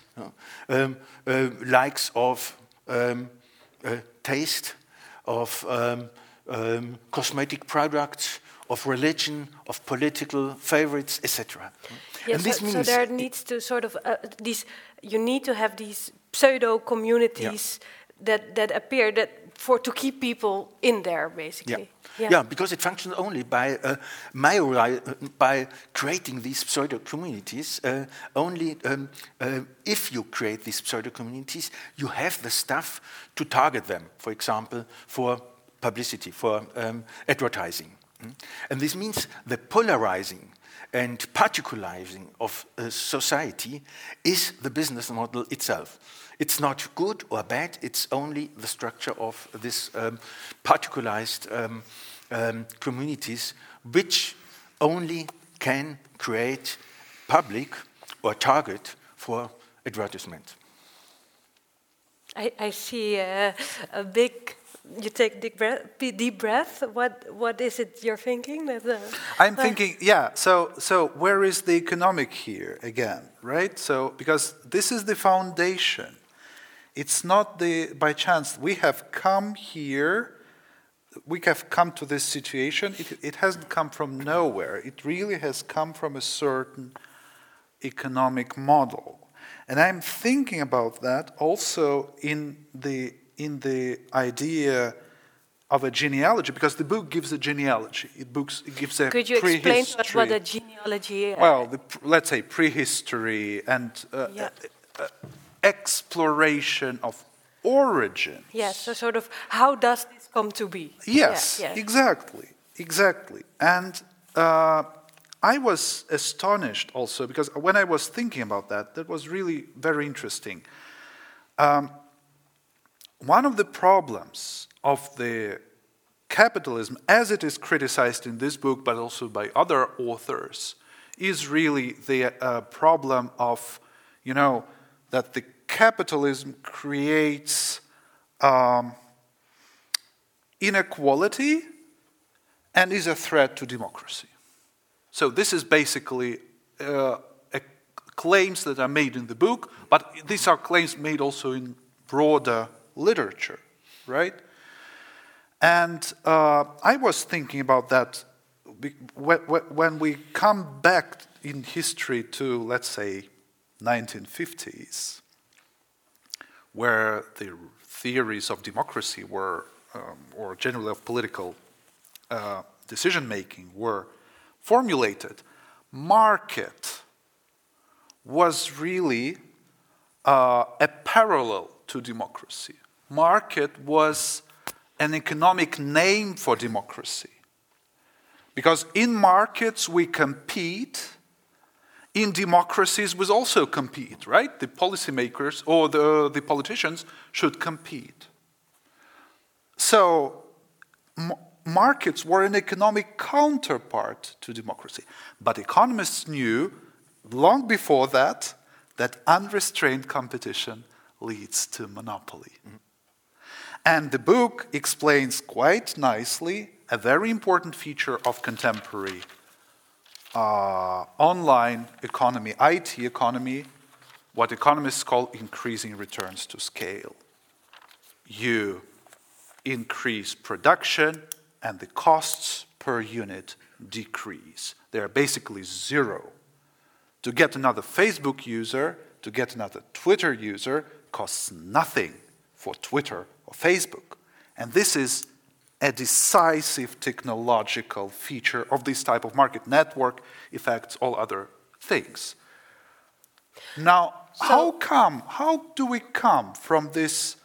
um, uh, likes of um, uh, taste, of um, um, cosmetic products, of religion, of political favorites, etc. So, this means so there needs to sort of uh, these. You need to have these pseudo communities yeah. that that appear that for to keep people in there, basically. Yeah. yeah, because it functions only by uh, majori- uh, by creating these pseudo communities. Uh, only um, uh, if you create these pseudo communities, you have the stuff to target them. For example, for publicity, for um, advertising, Mm. and this means the polarizing and particularizing of uh, society is the business model itself. It's not good or bad, it's only the structure of this um, particularized um, um, communities which only can create public or target for advertisement. I, I see a, a big. You take deep breath. Deep breath. What what is it you're thinking? That, uh, I'm thinking, yeah. So so where is the economic here again, right? So because this is the foundation. It's not the by chance we have come here. We have come to this situation. It, it hasn't come from nowhere. It really has come from a certain economic model. And I'm thinking about that also in the, in the idea of a genealogy, because the book gives a genealogy. It, books, it gives a Could you explain what, what a genealogy? uh, Well, the, let's say prehistory and uh, Yeah. uh, uh, exploration of origin. yes. So sort of how does this come to be? Yes, Yeah, yeah. exactly, exactly. And uh, I was astonished also because when I was thinking about that, that was really very interesting. Um, one of the problems of the capitalism, as it is criticized in this book, but also by other authors, is really the uh, problem of, you know, that the capitalism creates um, inequality and is a threat to democracy. So this is basically uh, claims that are made in the book, but these are claims made also in broader literature, right? And uh, I was thinking about that when we come back in history to, let's say, 1950s, where the theories of democracy were, um, or generally of political uh, decision making, were formulated, market was really uh, a parallel to democracy. Market was an economic name for democracy. Because in markets we compete, in democracies we also compete, right? The policymakers or the, the politicians should compete. So, markets were an economic counterpart to democracy. But economists knew long before that that unrestrained competition leads to monopoly. Mm-hmm. And the book explains quite nicely a very important feature of contemporary uh, online economy, IT economy, what economists call increasing returns to scale. You increase production, and the costs per unit decrease. They are basically zero. To get another Facebook user, to get another Twitter user, costs nothing for Twitter or Facebook. And this is a decisive technological feature of this type of market network affects all other things. Now, how come, how do we come from this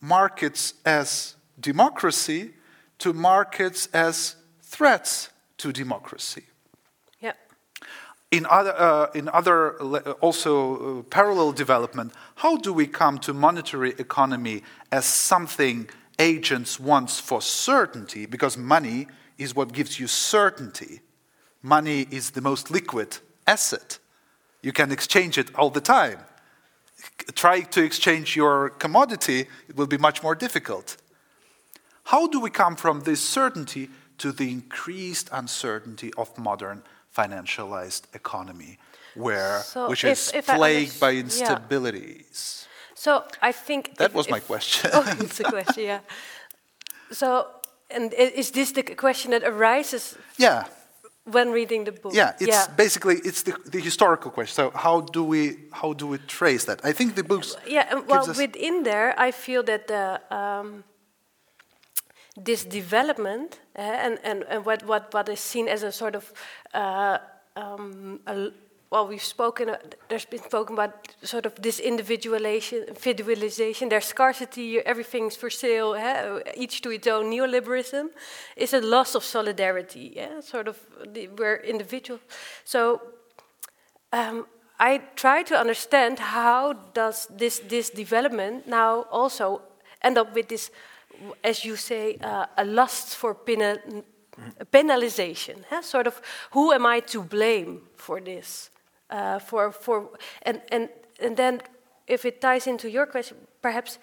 markets as democracy to markets as threats to democracy? Yeah. in other, uh, in other also uh, parallel development, how do we come to monetary economy as something agents wants for certainty? Because money is what gives you certainty. Money is the most liquid asset. You can exchange it all the time. Try to exchange your commodity, it will be much more difficult. How do we come from this certainty to the increased uncertainty of modern financialized economy, where So which if- is if plagued by instabilities? yeah. So I think That if- was my question. oh, it's a question. Yeah. So, and is this the question that arises Yeah, when reading the book? yeah. It's basically it's the, the historical question. So how do we how do we trace that? I think the books Yeah, well, within there, I feel that the um, this development uh, and, and, and what, what, what is seen as a sort of uh, um, a, well, we've spoken. Uh, there's been spoken about sort of this individualization, individualization. There's scarcity. Everything's for sale. Eh? Each to its own. Neoliberalism is a loss of solidarity. Yeah? Sort of the, we're individual. So um, I try to understand how does this this development now also end up with this, as you say, uh, a lust for penal, penalization. Eh? Sort of, who am I to blame for this? Uh, for for and and and then if it ties into your question, perhaps.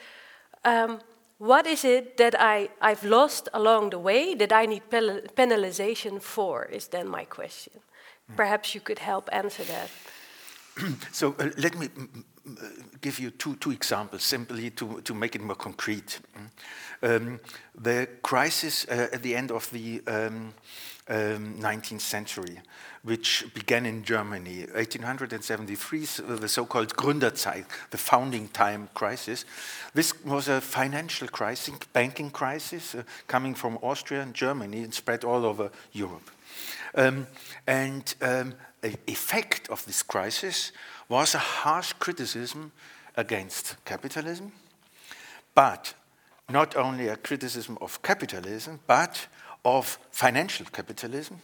Um, what is it that I, I've lost along the way that I need penalization for? Is then my question. Mm. Perhaps you could help answer that. [clears throat] so uh, let me give you two, two examples simply to, to make it more concrete. Um, the crisis uh, at the end of the um, um, 19th century which began in Germany, 1873, the so-called Gründerzeit, the founding time crisis. This was a financial crisis, banking crisis, uh, coming from Austria and Germany and spread all over Europe. Um, and um, the effect of this crisis was a harsh criticism against capitalism, but not only a criticism of capitalism, but of financial capitalism,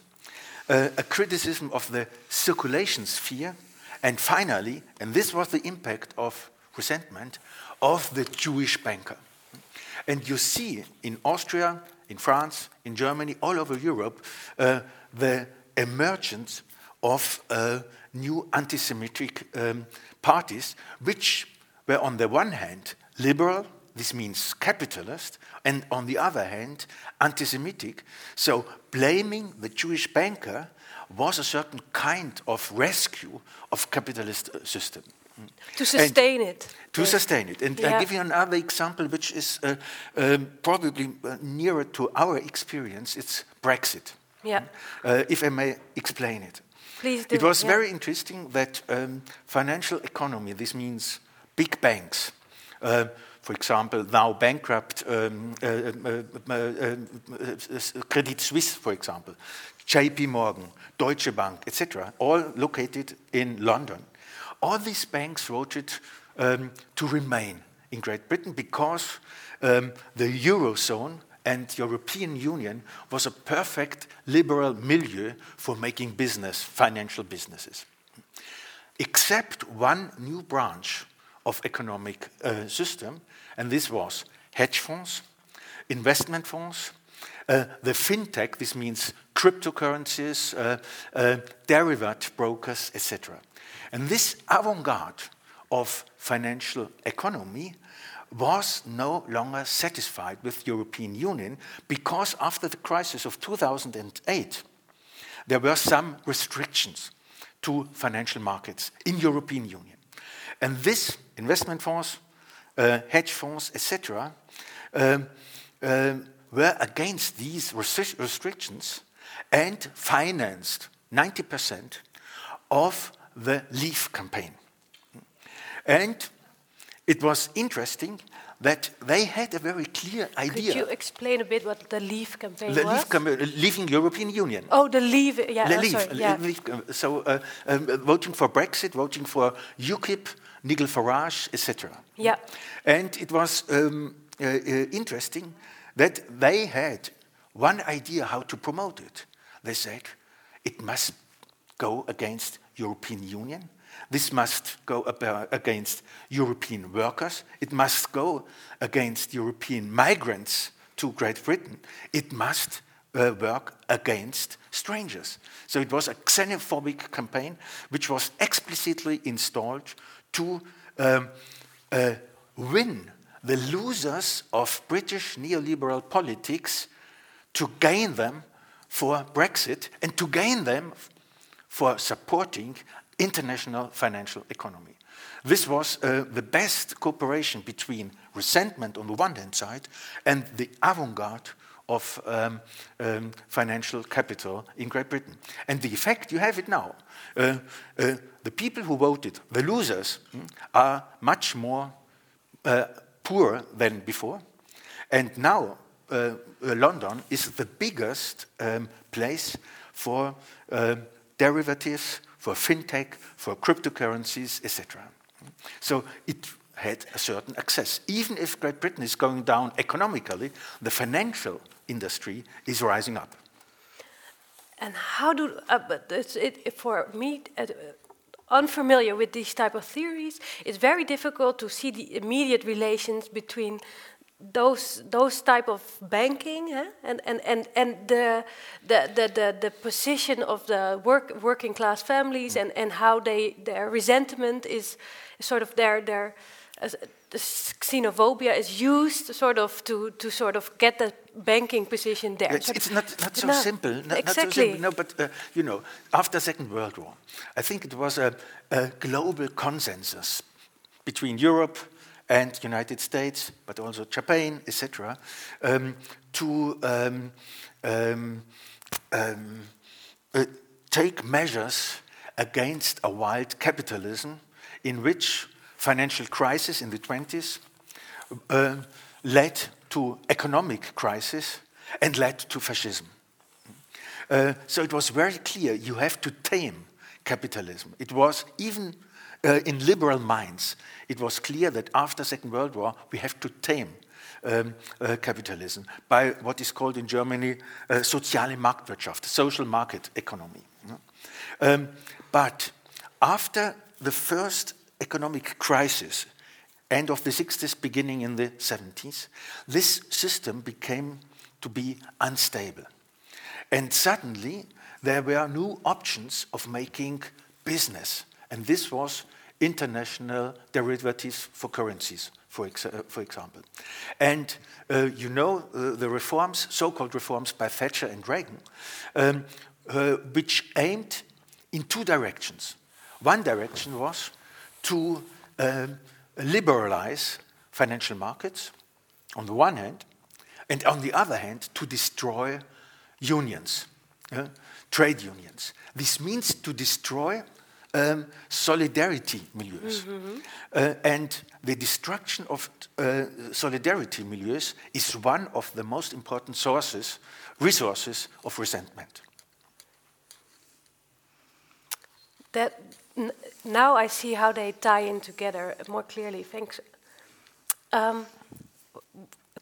uh, a criticism of the circulation sphere, and finally, and this was the impact of resentment, of the Jewish banker. And you see in Austria, in France, in Germany, all over Europe, uh, the emergence of uh, new anti Semitic um, parties, which were on the one hand liberal, this means capitalist, and on the other hand, anti Semitic. So blaming the Jewish banker was a certain kind of rescue of capitalist uh, system. To sustain and it. To sustain it. And yeah. I give you another example which is uh, um, probably uh, nearer to our experience. It's Brexit. Yeah. Uh, if I may explain it. Please do. It was yeah. very interesting that um, financial economy, this means big banks, uh, for example, now bankrupt um, uh, uh, uh, Credit Suisse, for example, JP Morgan, Deutsche Bank, etc., all located in London. All these banks voted um, to remain in Great Britain because um, the Eurozone and European Union was a perfect liberal milieu for making business, financial businesses. Except one new branch of economic uh, system, and this was hedge funds, investment funds, uh, the fintech, this means cryptocurrencies, uh, uh, derivative brokers, etc. And this avant garde of financial economy was no longer satisfied with European Union because after the crisis of 2008, there were some restrictions to financial markets in European Union. And this investment funds, uh, hedge funds, etc., um, um, were against these restrictions and financed 90% of the Leave campaign. And it was interesting that they had a very clear idea. Could you explain a bit what the Leave campaign the was? Leave campaign, uh, leaving European Union. Oh, the Leave, yeah. The oh, leave, sorry, yeah. leave, so uh, um, voting for Brexit, voting for UKIP, Nigel Farage, etc. Yeah. And it was um, uh, uh, interesting that they had one idea how to promote it. They said it must go against European Union. This must go against European workers. It must go against European migrants to Great Britain. It must uh, work against strangers. So it was a xenophobic campaign which was explicitly installed to um, uh, win the losers of British neoliberal politics to gain them for Brexit and to gain them for supporting international financial economy. This was uh, the best cooperation between resentment on the one hand side and the avant garde of um, um, financial capital in Great Britain. And the effect, you have it now. Uh, uh, the people who voted, the losers, mm, are much more uh, poorer than before. And now uh, uh, London is the biggest um, place for uh, derivatives, for fintech, for cryptocurrencies, etc. So it had a certain access. Even if Great Britain is going down economically, the financial industry is rising up. And how do, uh, but it, for me, unfamiliar with these type of theories, it's very difficult to see the immediate relations between those those type of banking and, and, and, and the, the, the, the, position of the work, working class families and, and how they their resentment is sort of their their the xenophobia is used sort of to, to sort of get the banking position there. It's, it's not, not so no, simple. Not, exactly. Not so simple. No, but uh, you know, after Second World War, I think it was a, a global consensus between Europe and United States, but also Japan, etc., um, to um, um, um, uh, take measures against a wild capitalism in which financial crisis in the 20s uh, led to economic crisis and led to fascism. Uh, so it was very clear you have to tame capitalism. It was even uh, in liberal minds, it was clear that after Second World War we have to tame um, uh, capitalism by what is called in Germany uh, soziale Marktwirtschaft, social market economy. Um, but after the first economic crisis, end of the 60s, beginning in the 70s, this system became to be unstable. And suddenly, there were new options of making business. And this was international derivatives for currencies, for, ex for example. And uh, you know uh, the reforms, so called reforms by Thatcher and Reagan, um, uh, which aimed in two directions. One direction was to um, liberalize financial markets on the one hand, and on the other hand, to destroy unions, uh, trade unions. This means to destroy um, solidarity milieus. Mm -hmm. uh, and the destruction of uh, solidarity milieus is one of the most important sources, resources of resentment. That now I see how they tie in together more clearly. Thanks. Um,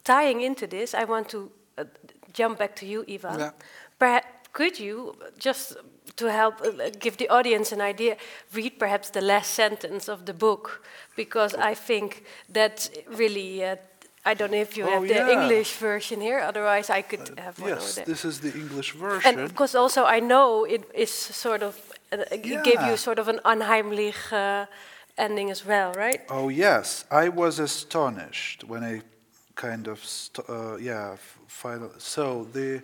tying into this, I want to uh, jump back to you, Ivan. Yeah. Perhaps could you just to help uh, give the audience an idea read perhaps the last sentence of the book because I think that really. Uh, I don't know if you oh have the yeah. English version here. Otherwise, I could uh, have one. Yes, this is the English version. And because also I know it is sort of uh, yeah. gave you sort of an unheimlich uh, ending as well, right? Oh yes, I was astonished when I kind of uh, yeah. Final. So the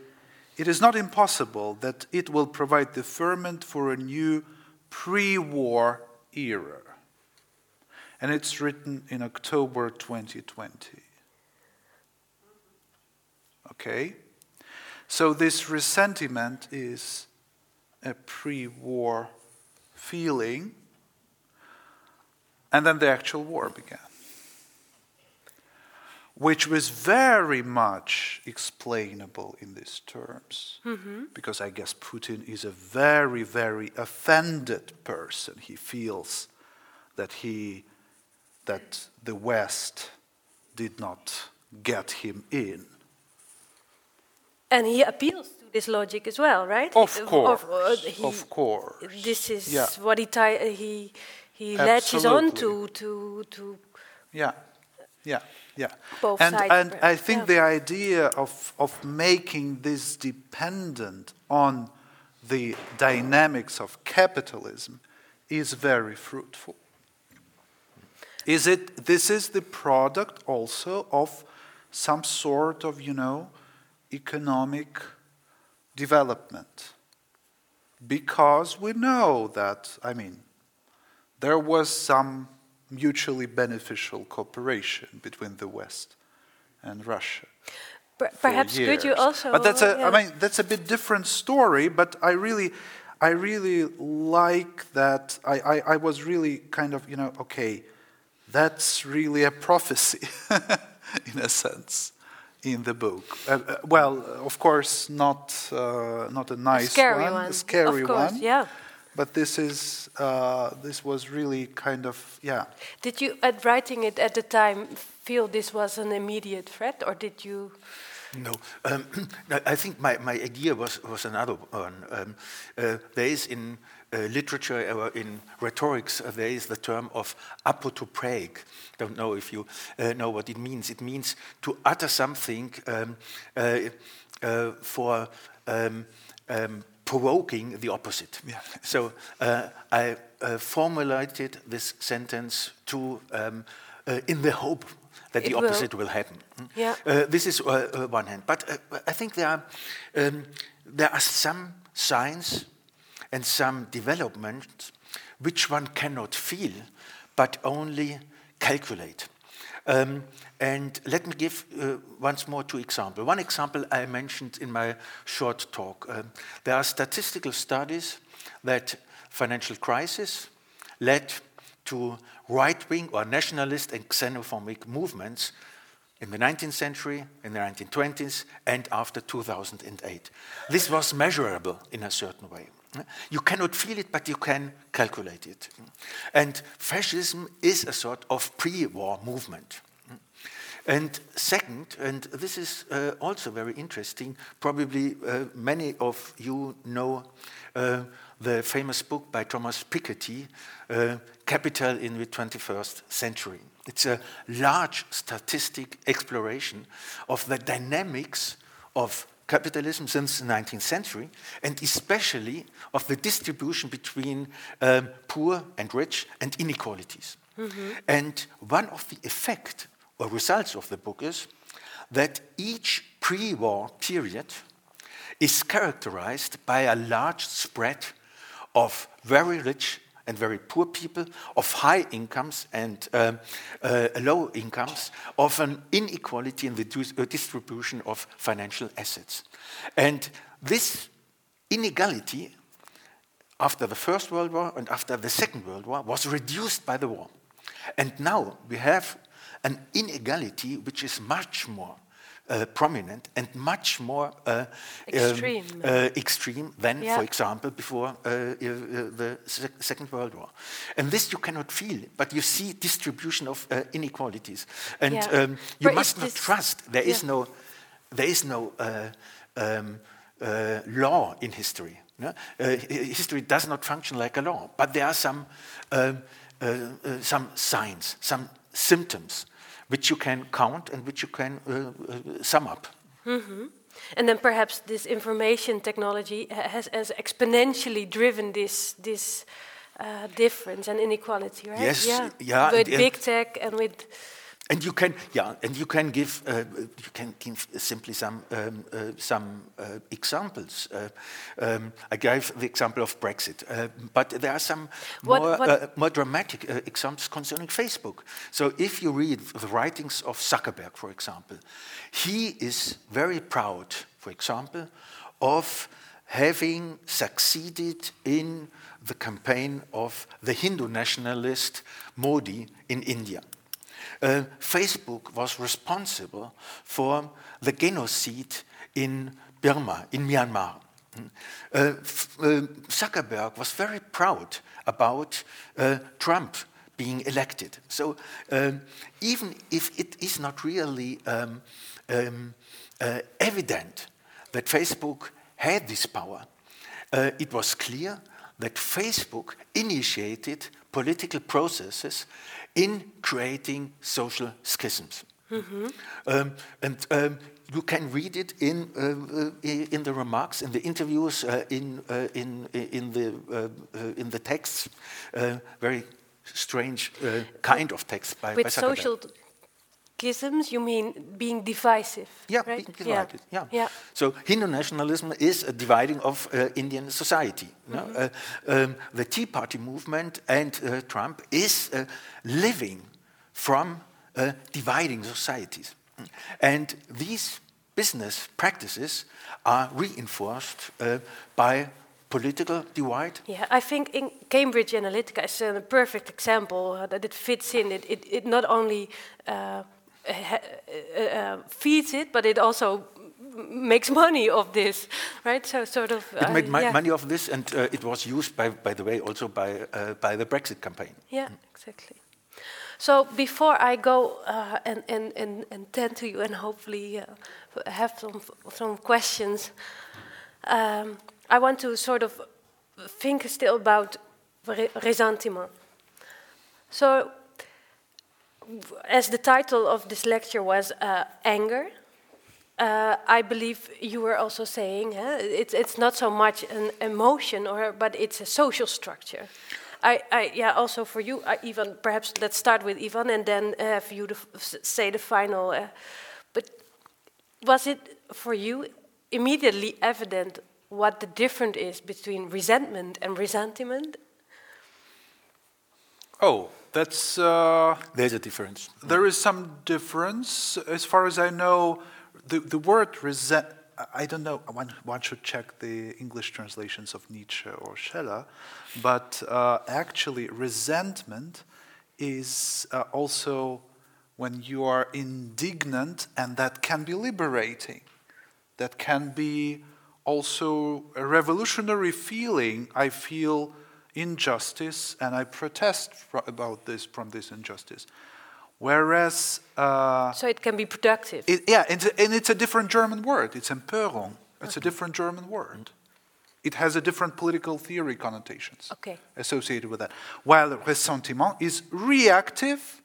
it is not impossible that it will provide the ferment for a new pre-war era, and it's written in October 2020. Okay, so this resentment is a pre war feeling. And then the actual war began, which was very much explainable in these terms. Mm-hmm. Because I guess Putin is a very, very offended person. He feels that he that the West did not get him in. And he appeals this logic as well, right? Of course, of, uh, he, of course. This is yeah. what he he he latches on to to to. Yeah, yeah, yeah. Both and sides and I think yeah. the idea of of making this dependent on the dynamics of capitalism is very fruitful. Is it? This is the product also of some sort of you know economic development. Because we know that, I mean, there was some mutually beneficial cooperation between the West and Russia. Perhaps could you also? But that's a, yeah. I mean, that's a bit different story. But I really, I really like that. I, I, I was really kind of, you know, okay, that's really a prophecy, [laughs] in a sense in the book. Uh, uh, well, of course, not uh, not a nice scary one, one. a scary of course, one. Yeah. But this is uh, this was really kind of yeah. Did you, at writing it at the time, feel this was an immediate threat, or did you? No, um, [clears throat] I think my, my idea was, was another one. Um, uh, there is in uh, literature or in rhetorics, uh, there is the term of apotropaic. Don't know if you uh, know what it means. It means to utter something um, uh, uh, for um, um, provoking the opposite. Yeah. So uh, I formulated this sentence to um, in the hope that It the opposite will happen. Mm. Yeah. Uh, this is uh, uh, one hand, but uh, I think there are um, there are some signs and some developments which one cannot feel, but only calculate. Um, and let me give uh, once more two examples. One example I mentioned in my short talk. Um, there are statistical studies that financial crisis led to right-wing or nationalist and xenophobic movements in the 19th century, in the 1920s, and after 2008. This was measurable in a certain way. You cannot feel it, but you can calculate it. And fascism is a sort of pre-war movement. And second, and this is uh, also very interesting, probably uh, many of you know uh, the famous book by Thomas Piketty, uh, Capital in the 21st Century. It's a large statistic exploration of the dynamics of capitalism since the 19th century, and especially of the distribution between um, poor and rich and inequalities. And one of the effect or results of the book is that each pre-war period is characterized by a large spread of very rich and very poor people, of high incomes and um, uh, low incomes, of an inequality in the uh, distribution of financial assets. And this inequality, after the First World War and after the Second World War, was reduced by the war. And now we have an inequality which is much more uh, prominent and much more uh, um, Extreme. uh, extreme than, Yeah. for example, before uh, uh, the Sec- Second World War. And this you cannot feel, but you see distribution of uh, inequalities. And Yeah. um, you But must not trust. There is Yeah. no, there is no uh, um, uh, law in history. no? History does not function like a law, but there are some, um, some signs, some symptoms, which you can count and which you can uh, uh, sum up. And then perhaps this information technology has, has exponentially driven this this uh, difference and inequality, right? Yes, Yeah. yeah, With big tech and with And you can, yeah, and you can give, uh, you can give simply some um, uh, some uh, examples. Uh, um, I gave the example of Brexit, uh, but there are some What- more, what- uh, more dramatic uh, examples concerning Facebook. So if you read the writings of Zuckerberg, for example, he is very proud, for example, of having succeeded in the campaign of the Hindu nationalist Modi in India. Uh, Facebook was responsible for the genocide in Burma, in Myanmar. Uh, Zuckerberg was very proud about Trump being elected. So even if it is not really um, um, uh, evident that Facebook had this power, uh, it was clear that Facebook initiated political processes in creating social schisms. Um, and um, you can read it in, uh, uh, in the remarks, in the interviews, uh, in, uh, in, in, the, uh, uh, in the texts, uh, very strange uh, kind of text by, by with Zuckerberg. social schisms, you mean being divisive? Yeah, right? being divided. Yeah. yeah. So Hindu nationalism is a dividing of uh, Indian society. no? Uh, um, the Tea Party movement and uh, Trump is uh, living from uh, dividing societies, and these business practices are reinforced uh, by political divide. Yeah, I think in Cambridge Analytica is a perfect example that it fits in. It, it, it not only uh, uh, uh, feeds it, but it also makes money of this, right? So sort of. It made yeah. money of this, and uh, it was used, by, by the way, also by, uh, by the Brexit campaign. Yeah, exactly. So before I go uh, and, and, and, and tend to you and hopefully uh, have some, some questions, um, I want to sort of think still about re ressentiment. So, as the title of this lecture was uh, anger, uh, I believe you were also saying eh, it's, it's not so much an emotion, or, but it's a social structure. I, I, yeah, also for you, uh, Ivan, perhaps let's start with Ivan and then have you say the final. Uh, but was it for you immediately evident what the difference is between resentment and ressentiment? Oh, that's. Uh, There's a difference. There is some difference. As far as I know, the, the word resent. I don't know, one, one should check the English translations of Nietzsche or Scheler, but uh, actually, resentment is uh, also when you are indignant, and that can be liberating. That can be also a revolutionary feeling. I feel injustice and I protest about this from this injustice. Whereas. Uh, so it can be productive. It, yeah, it's a, and it's a different German word. It's Empörung. It's okay. a different German word. It has a different political theory connotations okay. associated with that. While ressentiment is reactive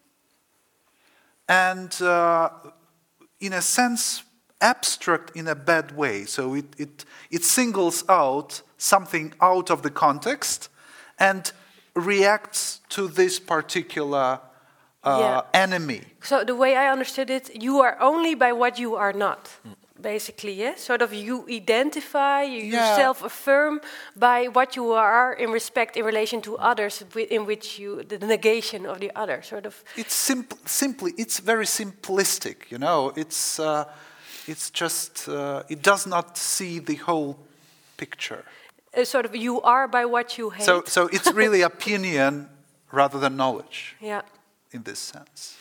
and, uh, in a sense, abstract in a bad way. So it, it, it singles out something out of the context and reacts to this particular uh, yeah. enemy. So the way I understood it, you are only by what you are not. Basically, yeah, sort of you identify, you, yeah. self-affirm by what you are in respect in relation to others, in which you the negation of the other, sort of. It's simple, simply, it's very simplistic, you know. It's uh, it's just uh, it does not see the whole picture. Uh, sort of, you are by what you hate. So, so it's really [laughs] opinion rather than knowledge. Yeah in this sense.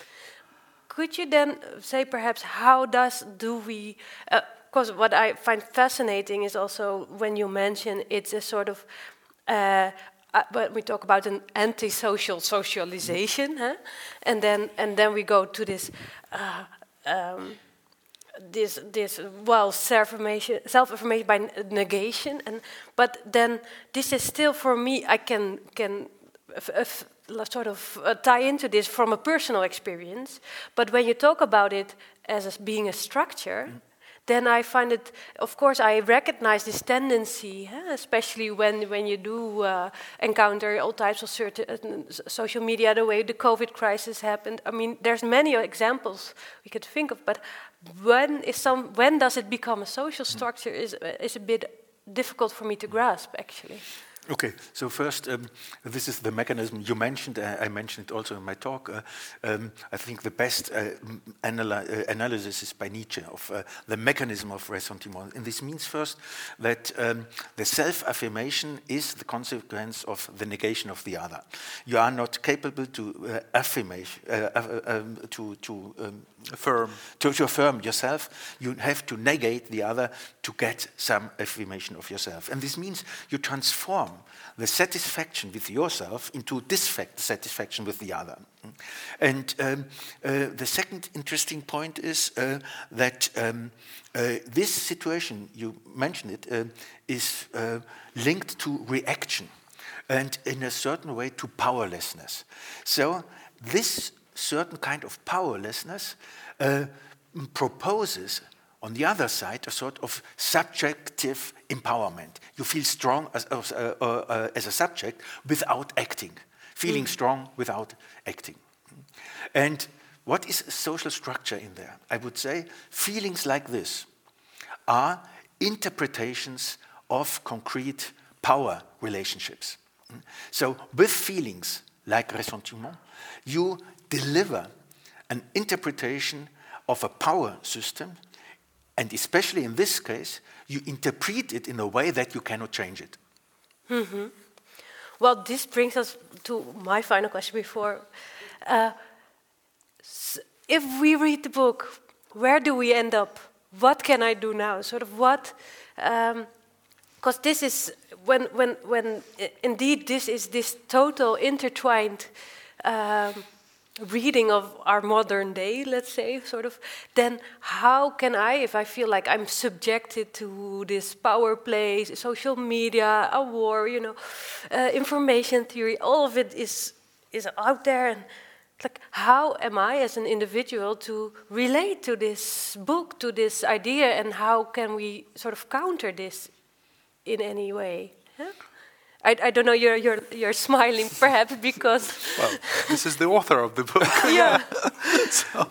Could you then say perhaps how does do we? Because uh, what I find fascinating is also when you mention it's a sort of. Uh, uh, but we talk about an antisocial socialization, huh? and then and then we go to this uh, um, this this well self affirmation self affirmation by negation, and but then this is still for me I can can sort of uh, tie into this from a personal experience. But when you talk about it as being a structure, mm. Then I find it, of course, I recognize this tendency, especially when, when you do uh, encounter all types of certain, uh, social media, the way the COVID crisis happened. I mean, there's many examples we could think of, but when, is some, when does it become a social mm. structure is, is a bit difficult for me to grasp, actually. Okay, so first, um, this is the mechanism you mentioned. Uh, I mentioned it also in my talk. Uh, um, I think the best uh, analy uh, analysis is by Nietzsche of uh, the mechanism of ressentiment. And this means first that um, the self affirmation is the consequence of the negation of the other. You are not capable to uh, affirmation, um, to, to To, to affirm yourself, you have to negate the other to get some affirmation of yourself. And this means you transform the satisfaction with yourself into dissatisfaction with the other. And um, uh, the second interesting point is uh, that um, uh, this situation, you mentioned it, uh, is uh, linked to reaction and in a certain way to powerlessness. So this certain kind of powerlessness uh, proposes on the other side, a sort of subjective empowerment. You feel strong as, as, uh, uh, uh, as a subject without acting, feeling mm. strong without acting. And what is social structure in there? I would say feelings like this are interpretations of concrete power relationships. So, with feelings like ressentiment, you deliver an interpretation of a power system and especially in this case, you interpret it in a way that you cannot change it. Mm -hmm. Well, this brings us to my final question before. Uh, if we read the book, where do we end up? What can I do now? Sort of what, because um, this is when when when indeed this is this total intertwined. Um, reading of our modern day, let's say, sort of, then how can I, if I feel like I'm subjected to this power play, social media, a war, you know, uh, information theory, all of it is is out there, and like, how am I as an individual to relate to this book, to this idea, and how can we sort of counter this in any way? Yeah? I, I don't know, you're, you're, you're smiling [laughs] perhaps because. well, this is the author of the book. [laughs] yeah. [laughs] so.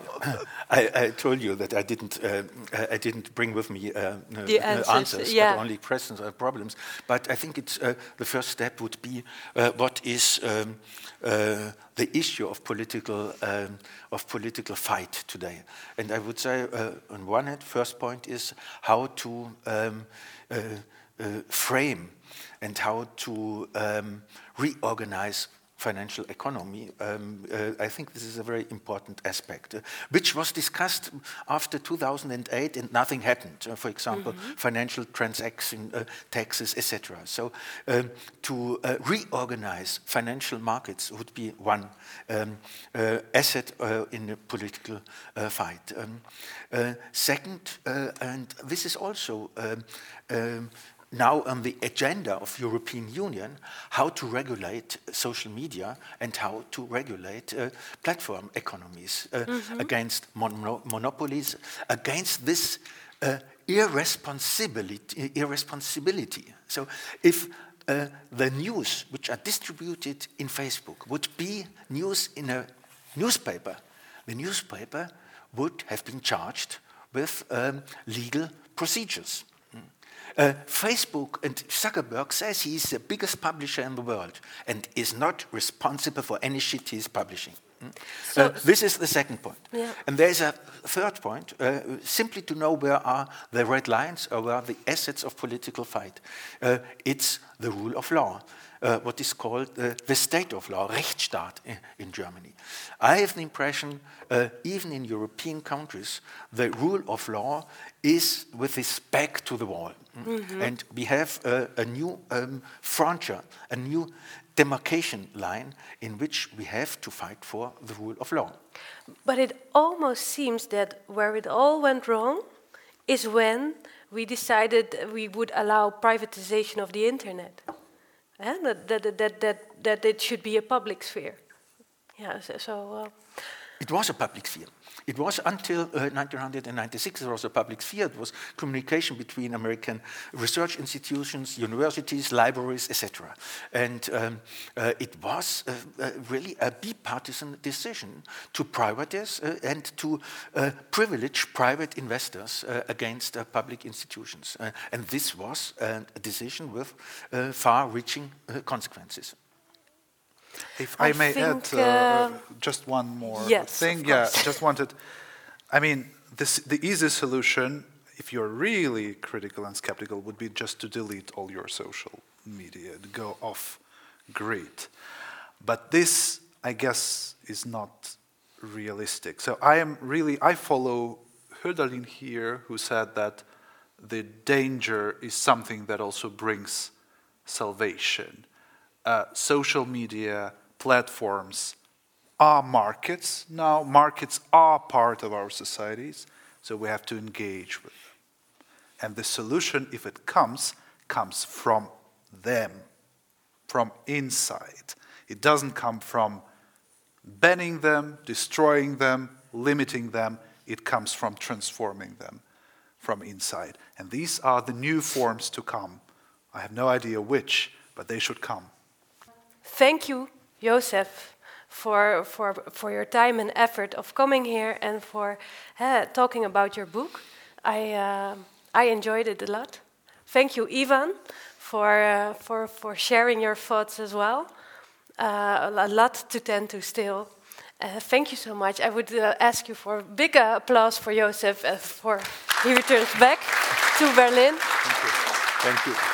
I, I, told you that I didn't, uh, I didn't bring with me uh, the answers, answers yeah. but only questions or problems. But I think it's, uh, the first step would be uh, what is um, uh, the issue of political, um, of political fight today. And I would say, uh, on one hand, first point is how to um, frame and how to um, reorganize financial economy. Um, uh, I think this is a very important aspect, uh, which was discussed after 2008 and nothing happened. Uh, for example, mm -hmm. financial transaction uh, taxes, etc. So um, to uh, reorganize financial markets would be one um, uh, asset in the political fight. Um, second, and this is also um, um, now on the agenda of European Union how to regulate social media and how to regulate uh, platform economies uh, mm -hmm. against mon monopolies, against this uh, irresponsibility, irresponsibility. So if uh, the news which are distributed in Facebook would be news in a newspaper, the newspaper would have been charged with um, legal procedures. Uh, Facebook and Zuckerberg says he's the biggest publisher in the world and is not responsible for any shit he's publishing. Mm? So uh, this is the second point. Yeah. And there's a third point, uh, simply to know where are the red lines or where are the assets of political fight. Uh, it's the rule of law. Uh, what is called uh, the state of law, Rechtsstaat in, in Germany. I have the impression, uh, even in European countries, the rule of law is with its back to the wall. Mm -hmm. And we have a new um, frontier, a new demarcation line in which we have to fight for the rule of law. But it almost seems that where it all went wrong is when we decided we would allow privatization of the internet. And that, that, that, that, that it should be a public sphere. Yeah, so. so uh, it was a public sphere. It was until uh, 1996 there was a public sphere. It was communication between American research institutions, universities, libraries, etc. And um, uh, it was uh, uh really a bipartisan decision to privatize uh, and to uh, privilege private investors against public institutions. and this was a decision with far-reaching consequences. If I, I may add uh, uh, just one more yes, thing, yeah, just wanted. I mean, this, the easy solution, if you're really critical and skeptical, would be just to delete all your social media, go off grid. But this, I guess, is not realistic. So I am really, I follow Hölderlin here, who said that the danger is something that also brings salvation uh, social media platforms are markets now. Markets are part of our societies, so we have to engage with them. And the solution, if it comes, comes from them, from inside. It doesn't come from banning them, destroying them, limiting them. It comes from transforming them from inside. And these are the new forms to come. I have no idea which, but they should come. Thank you, Joseph, for, for, for your time and effort of coming here and for uh, talking about your book. I, uh, I enjoyed it a lot. Thank you, Ivan, for, uh, for, for sharing your thoughts as well. Uh, a lot to tend to still. Uh, thank you so much. I would uh, ask you for a big applause for Joseph for he returns back to Berlin. Thank you. Thank you.